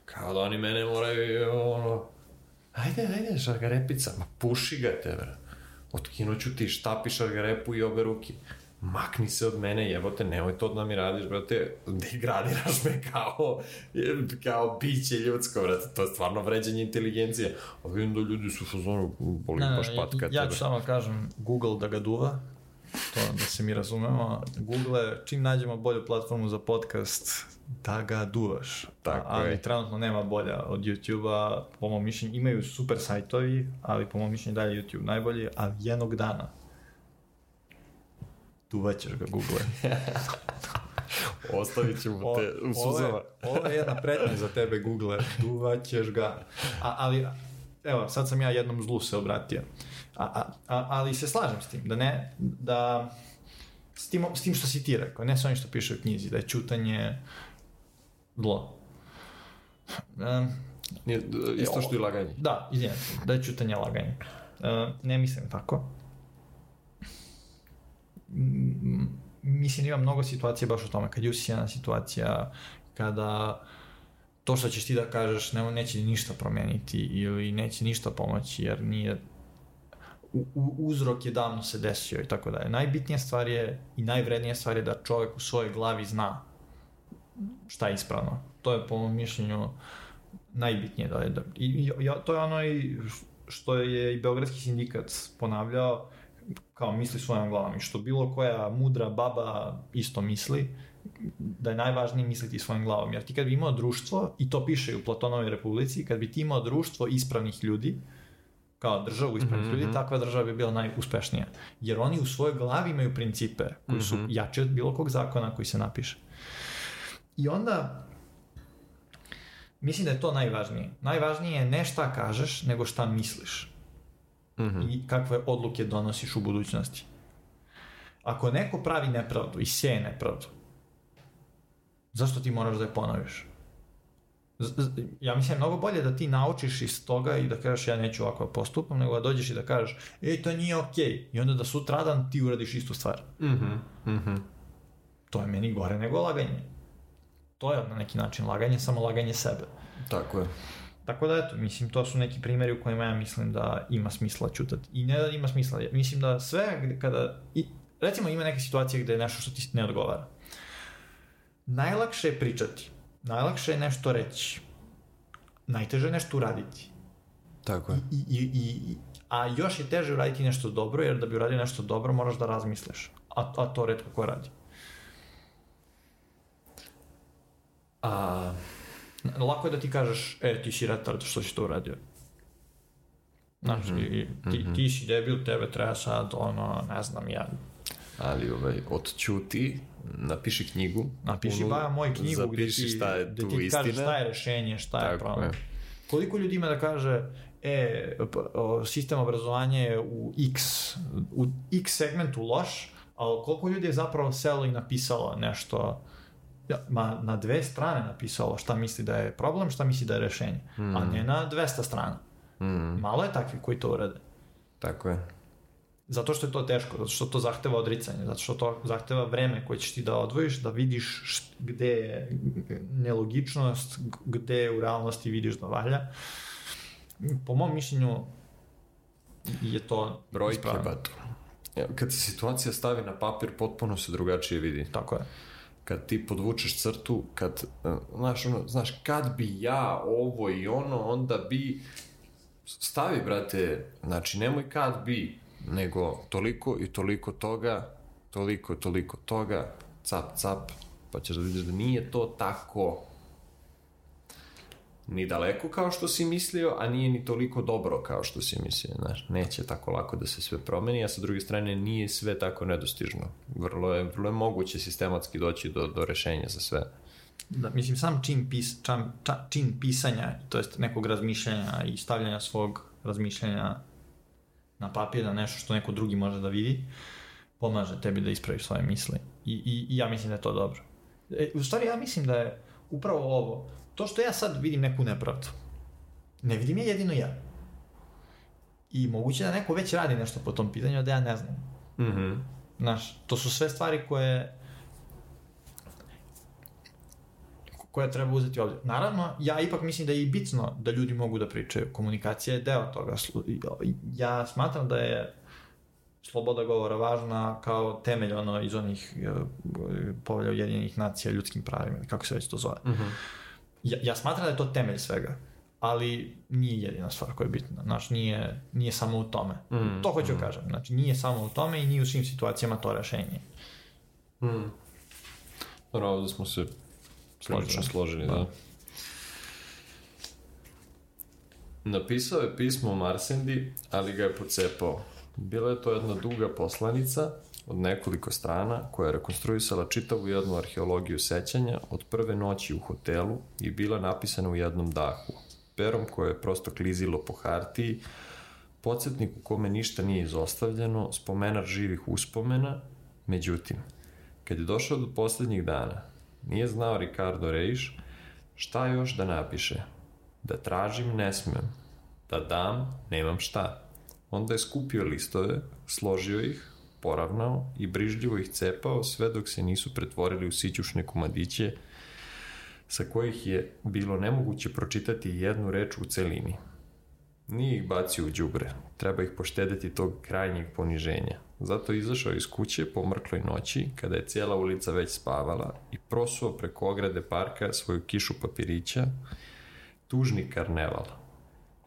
Kao da oni mene moraju, ono, ajde, ajde, šargarepica, ma puši ga te, bre. Otkinuću ti štapi šargarepu i obe ruke. Makni se od mene, jebote, nemoj to da mi radiš, brate, degradiraš me kao, kao biće ljudsko, brate, to je stvarno vređanje inteligencije. A vidim da ljudi su fazonu, boli ne, baš patka. Ja ću samo kažem, Google da ga duva, to da se mi razumemo. Google, čim nađemo bolju platformu za podcast, da ga duvaš. Tako ali je. trenutno nema bolja od YouTube-a, po mom mišljenju, imaju super sajtovi, ali po mom mišljenju dalje YouTube najbolji, ali jednog dana duvaćeš ga Google. Ostavit ćemo te u suzama. Ovo, ovo je jedna pretnja za tebe Google, duvaćeš ga. A, ali, evo, sad sam ja jednom zlu se obratio. A, a, a, ali se slažem s tim, da ne, da s tim, s tim što si ti rekao, ne sa onim što piše u knjizi, da je čutanje zlo. Um, Nije, isto što i laganje. Da, izvijem, da je čutanje laganje. Uh, ne mislim tako. Mislim, ima mnogo situacija baš u tome, kad je usijena situacija, kada to što ćeš ti da kažeš ne, neće ništa promeniti ili neće ništa pomoći jer nije u, uzrok je davno se desio i tako dalje. Najbitnija stvar je i najvrednija stvar je da čovek u svojoj glavi zna šta je ispravno. To je po mom mišljenju najbitnije. Da je, da, i, i, to je ono i što je i Beogradski sindikat ponavljao, kao misli svojom glavom i što bilo koja mudra baba isto misli, da je najvažnije misliti svojom glavom. Jer ti kad bi imao društvo, i to piše u Platonovoj republici, kad bi ti imao društvo ispravnih ljudi, kao državu ispravnih mm -hmm. ljudi, takva država bi bila najuspešnija. Jer oni u svojoj glavi imaju principe koji su mm -hmm. jači od bilo kog zakona koji se napiše. I onda, mislim da je to najvažnije. Najvažnije je ne šta kažeš, nego šta misliš. Mm -hmm. I kakve odluke donosiš u budućnosti. Ako neko pravi nepravdu i seje nepravdu, zašto ti moraš da je ponoviš? ja mislim mnogo bolje da ti naučiš iz toga i da kažeš ja neću ovako da postupam, nego da dođeš i da kažeš ej to nije okej okay. i onda da sutradan ti uradiš istu stvar. Mm -hmm. Mm -hmm. To je meni gore nego laganje. To je na neki način laganje, samo laganje sebe. Tako je. Tako da eto, mislim, to su neki primjeri u kojima ja mislim da ima smisla čutati. I ne da ima smisla, mislim da sve kada, i, recimo ima neke situacije gde je nešto što ti ne odgovara. Najlakše je pričati najlakše je nešto reći. Najteže je nešto uraditi. Tako je. I, i, i, a još je teže uraditi nešto dobro, jer da bi uradio nešto dobro moraš da razmisliš. A, a to redko ko radi. A... Lako je da ti kažeš, e, ti si retard, što si to uradio. Znaš, mm -hmm. ti, -hmm. ti si debil, tebe treba sad, ono, ne znam, ja, ali ovaj, odćuti, napiši knjigu. Napiši ba moj knjigu gde ti, šta je tu ti istina. Kažeš šta je rešenje, šta Tako je problem. Je. Koliko ljudi ima da kaže, e, sistem obrazovanja je u X, u X segmentu loš, ali koliko ljudi je zapravo selo i napisalo nešto ma, na dve strane napisao šta misli da je problem, šta misli da je rešenje, mm. a ne na 200 strana. Mm. Malo je takvi koji to urade. Tako je. Zato što je to teško, zato što to zahteva odricanje, zato što to zahteva vreme koje ćeš ti da odvojiš, da vidiš št, gde je nelogičnost, gde u realnosti vidiš da valja. Po mom mišljenju je to Brojke, ispravno. bato. Kad se situacija stavi na papir, potpuno se drugačije vidi. Tako je. Kad ti podvučeš crtu, kad, e, znaš, ono, znaš, kad bi ja ovo i ono, onda bi stavi, brate, znači, nemoj kad bi, nego toliko i toliko toga, toliko i toliko toga, cap, cap, pa ćeš da vidiš da nije to tako ni daleko kao što si mislio, a nije ni toliko dobro kao što si mislio, znaš, neće tako lako da se sve promeni, a sa druge strane nije sve tako nedostižno. Vrlo je, vrlo je moguće sistematski doći do, do rešenja za sve. Da, mislim, sam čin, pis, čan, ča, čin pisanja, to jest nekog razmišljanja i stavljanja svog razmišljanja na papir, na nešto što neko drugi može da vidi, pomaže tebi da ispraviš svoje misli. I, i, i ja mislim da je to dobro. E, u stvari, ja mislim da je upravo ovo, to što ja sad vidim neku nepravdu, ne vidim je jedino ja. I moguće da neko već radi nešto po tom pitanju, da ja ne znam. Mm -hmm. Znaš, to su sve stvari koje koje treba uzeti ovde. Naravno, ja ipak mislim da je i bitno da ljudi mogu da pričaju. Komunikacija je deo toga. Ja smatram da je sloboda govora važna kao temelj ono iz onih uh, povelja Ujedinjenih nacija ljudskim pravima, kako se već to zove. Mm -hmm. Ja, ja smatram da je to temelj svega, ali nije jedina stvar koja je bitna. Znaš, nije, nije samo u tome. Mm, to hoću mm. kažem. Znači, nije samo u tome i nije u svim situacijama to rešenje. Mm. Dobro, ovde smo se Slično složeni, da. da. Napisao je pismo Marsendi, ali ga je pocepao. Bila je to jedna duga poslanica od nekoliko strana koja je rekonstruisala čitavu jednu arheologiju sećanja od prve noći u hotelu i bila napisana u jednom dahu. Perom koje je prosto klizilo po hartiji, podsjetnik u kome ništa nije izostavljeno, spomenar živih uspomena, međutim, kad je došao do poslednjih dana, Nije znao Ricardo Reiš šta još da napiše. Da tražim ne smem. Da dam nemam šta. Onda je skupio listove, složio ih, poravnao i brižljivo ih cepao sve dok se nisu pretvorili u sićušne komadiće sa kojih je bilo nemoguće pročitati jednu reč u celini. Nije ih bacio u džubre, treba ih poštedeti tog krajnjeg poniženja. Zato je izašao iz kuće po mrkloj noći, kada je cijela ulica već spavala i prosuo preko ograde parka svoju kišu papirića, tužni karneval.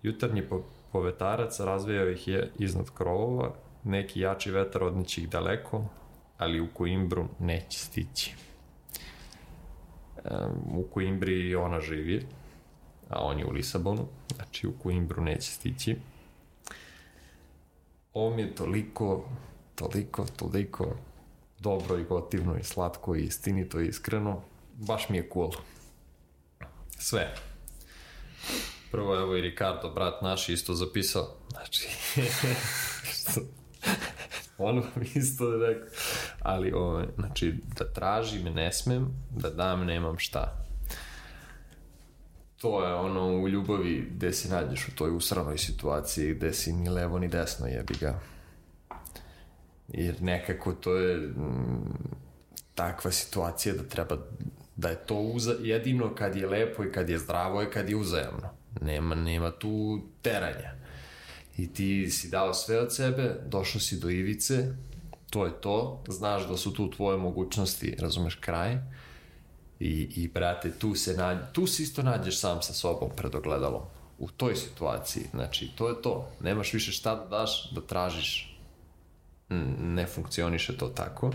Jutarnji po povetarac razvijao ih je iznad krovova, neki jači vetar odneće ih daleko, ali u Coimbru neće stići. Um, u Coimbri ona živi, a on je u Lisabonu, znači u Coimbru neće stići. Ovo mi je toliko, toliko, toliko dobro i gotivno i slatko i istinito i iskreno. Baš mi je cool. Sve. Prvo evo i Ricardo, brat naš, isto zapisao. Znači, ono isto rekao. Ali, ovo, znači, da tražim ne smem, da dam nemam šta to je ono u ljubavi gde se nađeš u toj usranoj situaciji gde si ni levo ni desno jebi ga. Jer nekako to je mm, takva situacija da treba da je to uza, jedino kad je lepo i kad je zdravo i kad je uzajamno. Nema, nema tu teranja. I ti si dao sve od sebe, došao si do ivice, to je to, znaš da su tu tvoje mogućnosti, razumeš, kraj, I, i brate, tu se nađe, tu se isto nađeš sam sa sobom pred ogledalom. U toj situaciji, znači, to je to. Nemaš više šta da daš, da tražiš. Ne funkcioniše to tako.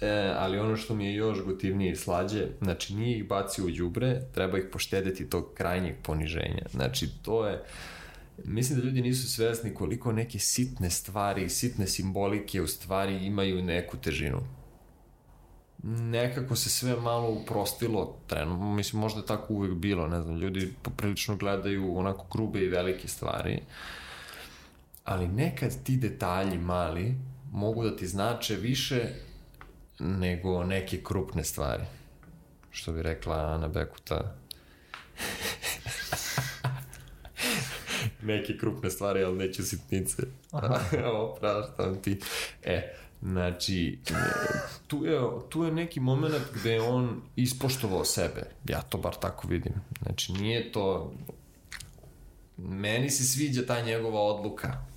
E, ali ono što mi je još gotivnije i slađe, znači nije ih bacio u đubre, treba ih poštedeti tog krajnjeg poniženja. Znači, to je, mislim da ljudi nisu svesni koliko neke sitne stvari, sitne simbolike u stvari imaju neku težinu nekako se sve malo uprostilo trenutno, mislim možda tako uvek bilo, ne znam, ljudi poprilično gledaju onako grube i velike stvari, ali nekad ti detalji mali mogu da ti znače više nego neke krupne stvari. Što bi rekla Ana Bekuta. neke krupne stvari, ali neće sitnice. Opraštam ti. E, Znači, tu je, tu je neki moment gde je on ispoštovao sebe. Ja to bar tako vidim. Znači, nije to... Meni se sviđa ta njegova odluka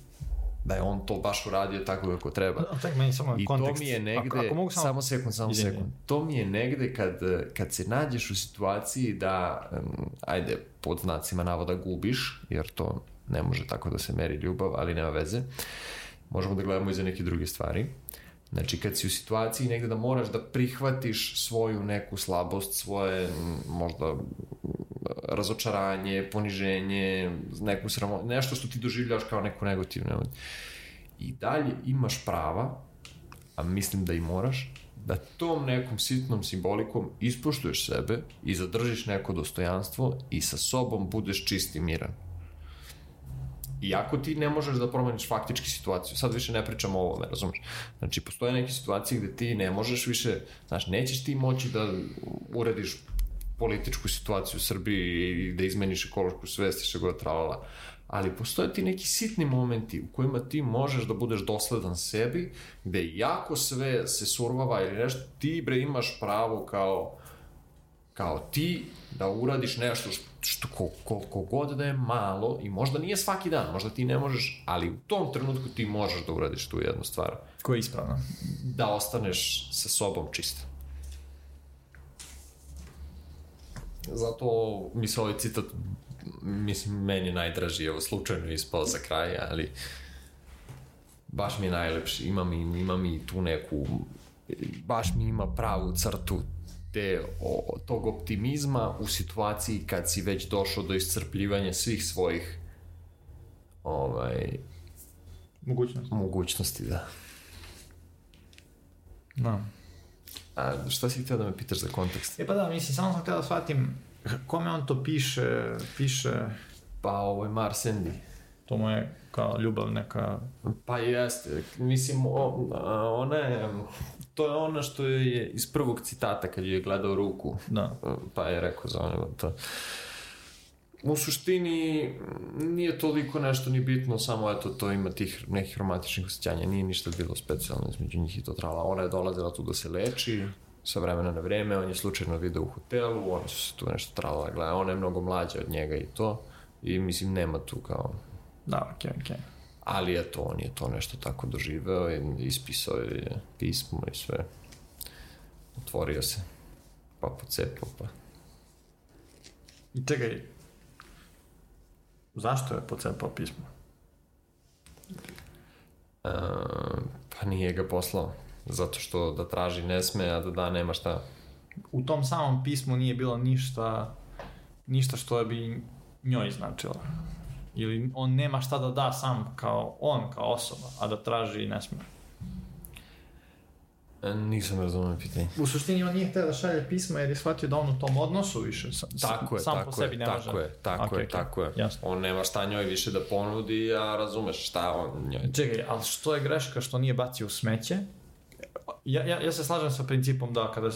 da je on to baš uradio tako kako treba. Tak, meni samo I kontekst. to mi je negde, ako, ako mogu samo... samo sekund, samo Izvini. sekund, to mi je negde kad, kad se nađeš u situaciji da, um, ajde, pod znacima navoda gubiš, jer to ne može tako da se meri ljubav, ali nema veze, možemo da gledamo i za neke druge stvari. Znači, kad si u situaciji negde da moraš da prihvatiš svoju neku slabost, svoje možda razočaranje, poniženje, neku sramo, nešto što ti doživljavaš kao neku negativnu. I dalje imaš prava, a mislim da i moraš, da tom nekom sitnom simbolikom ispoštuješ sebe i zadržiš neko dostojanstvo i sa sobom budeš čist i miran. Iako ti ne možeš da promeniš faktički situaciju, sad više ne pričamo o ovome, razumeš? Znači, postoje neke situacije gde ti ne možeš više, znaš, nećeš ti moći da urediš političku situaciju u Srbiji i da izmeniš ekološku svest i što god tralala. Ali postoje ti neki sitni momenti u kojima ti možeš da budeš dosledan sebi, gde jako sve se survava ili nešto, ti bre imaš pravo kao kao ti da uradiš nešto što, što ko, koliko god da je malo i možda nije svaki dan, možda ti ne možeš, ali u tom trenutku ti možeš da uradiš tu jednu stvar, Ko je ispravno? da ostaneš sa sobom čist. Zato mi se ovaj citat, mislim, meni je najdraži, evo, slučajno je ispao za kraj, ali baš mi je najlepši, ima mi, ima mi tu neku, baš mi ima pravu crtu te, o, tog optimizma u situaciji kad si već došao do iscrpljivanja svih svojih ovaj, Mogućnost. mogućnosti, da. Da. A šta si htio da me pitaš za kontekst? E pa da, mislim, samo sam htio da shvatim kome on to piše, piše, Pa ovo je Mar Sandy. To mu je kao ljubav neka, Pa jeste, mislim, o, ona je, to je ona što je iz prvog citata kad je gledao ruku, da. pa je rekao za ono to. U suštini nije toliko nešto ni bitno, samo eto to ima tih nekih romantičnih osjećanja, nije ništa bilo specijalno između njih i to trala. Ona je dolazila tu da se leči, sa vremena na vreme, on je slučajno video u hotelu, oni su se tu nešto trala gleda, ona je mnogo mlađa od njega i to, i mislim nema tu kao Da, okej, okay, okej. Okay. Ali eto, on je to nešto tako doživeo i ispisao je pismo i sve. Otvorio se. Pa pocepao, pa... I čekaj, zašto je pocepao pismo? E, pa nije ga poslao. Zato što da traži ne sme, a da da nema šta. U tom samom pismu nije bilo ništa, ništa što bi njoj značilo. Ili on nema šta da da sam kao on, kao osoba, a da traži ne sme. E, nisam razumio pitanje. U suštini on nije htio da šalje pismo jer je shvatio da on u tom odnosu više sa, Tako je, sam tako po sebi je, ne tako može. je, tako Okej, je, tako je. jasno. On nema šta njoj više da ponudi, a razumeš šta on njoj... Čekaj, ali što je greška što nije bacio u smeće? Ja, ja, ja se slažem sa principom da kada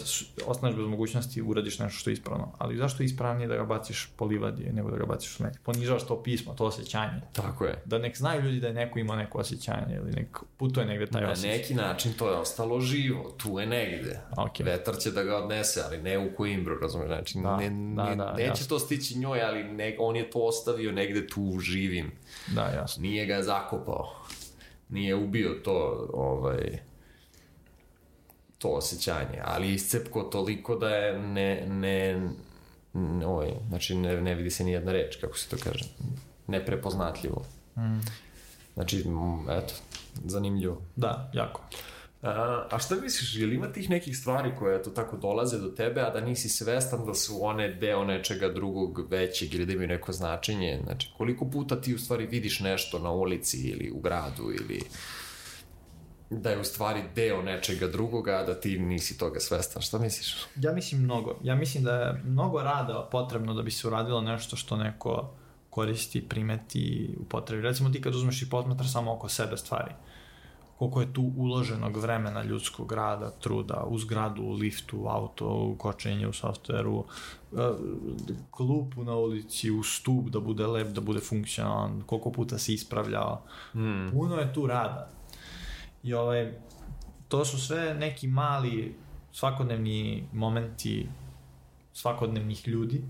ostaneš bez mogućnosti uradiš nešto što je ispravno, ali zašto je ispravnije da ga baciš po livadi nego da ga baciš u smeće? Ponižavaš to pismo, to osjećanje. Tako je. Da nek znaju ljudi da je neko imao neko osjećanje ili nek putuje negde taj Na osjećaj. neki način to je ostalo živo, tu je negde. Ok. Vetar će da ga odnese, ali ne u Coimbru, razumiješ? Znači, Da, ne, da, ne, da, neće jasno. to stići njoj, ali ne, on je to ostavio negde tu živim. Da, jasno. Nije ga zakopao. Nije ubio to, ovaj, to osjećanje, ali iscepko toliko da je ne, ne, ne ovaj, znači ne, ne vidi se ni jedna reč, kako se to kaže, neprepoznatljivo. Mm. Znači, m, eto, zanimljivo. Da, jako. A, a šta misliš, je li ima tih nekih stvari koje eto tako dolaze do tebe, a da nisi svestan da su one deo nečega drugog većeg ili da imaju neko značenje? Znači, koliko puta ti u stvari vidiš nešto na ulici ili u gradu ili da je u stvari deo nečega drugoga, a da ti nisi toga svestan. Šta misliš? Ja mislim mnogo. Ja mislim da je mnogo rada potrebno da bi se uradilo nešto što neko koristi, primeti, upotrebi. Recimo ti kad uzmeš i posmatraš samo oko sebe stvari. koliko je tu uloženog vremena ljudskog rada, truda, u zgradu, u liftu, u auto, u kočenje, u softveru, uh, klupu na ulici, u stup da bude lep, da bude funkcionalan, koliko puta se ispravljao. Mm. Puno je tu rada. I ovaj, to su sve neki mali svakodnevni momenti svakodnevnih ljudi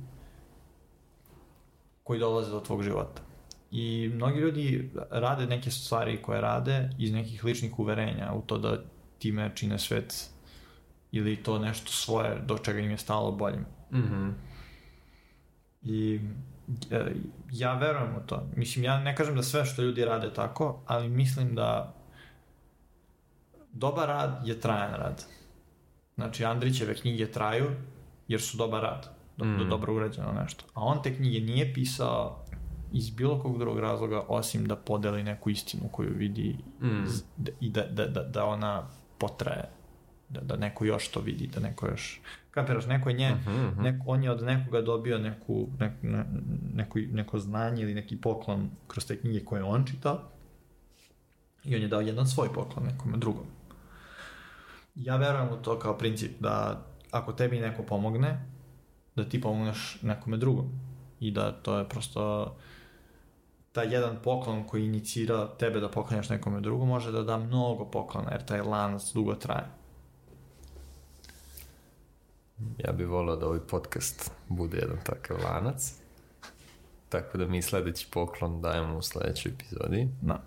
koji dolaze do tvog života. I mnogi ljudi rade neke stvari koje rade iz nekih ličnih uverenja u to da time čine svet ili to nešto svoje do čega im je stalo boljim. Mm -hmm. I e, ja verujem u to. Mislim, ja ne kažem da sve što ljudi rade tako, ali mislim da dobar rad je trajan rad. Znači, Andrićeve knjige traju jer su dobar rad, do, mm. do dobro urađeno nešto. A on te knjige nije pisao iz bilo kog drugog razloga osim da podeli neku istinu koju vidi Mm. i da, da, da, da ona potraje. Da, da neko još to vidi, da neko još... Kapiraš, neko je nje, Mhm, mhm. neko, on je od nekoga dobio neku, ne, ne, neko, neko znanje ili neki poklon kroz te knjige koje je on čitao i on je dao jedan svoj poklon nekome drugom. Ja verujem u to kao princip da ako tebi neko pomogne, da ti pomogneš nekome drugom. I da to je prosto taj jedan poklon koji inicira tebe da pokloneš nekome drugom može da da mnogo poklona, jer taj lanac dugo traje. Ja bih volao da ovaj podcast bude jedan takav lanac. Tako da mi sledeći poklon dajemo u sledećoj epizodi. Da.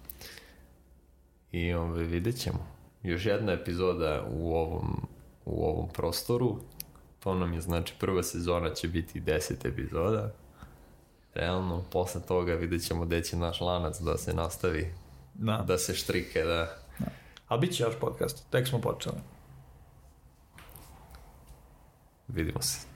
I ovaj, vidjet ćemo. Još jedna epizoda u ovom, u ovom prostoru. To nam je znači prva sezona će biti 10 epizoda. Realno, posle toga vidjet ćemo gde će naš lanac da se nastavi, Da. da se štrike, da... Ali bit će još podcast, tek smo počeli. Vidimo se.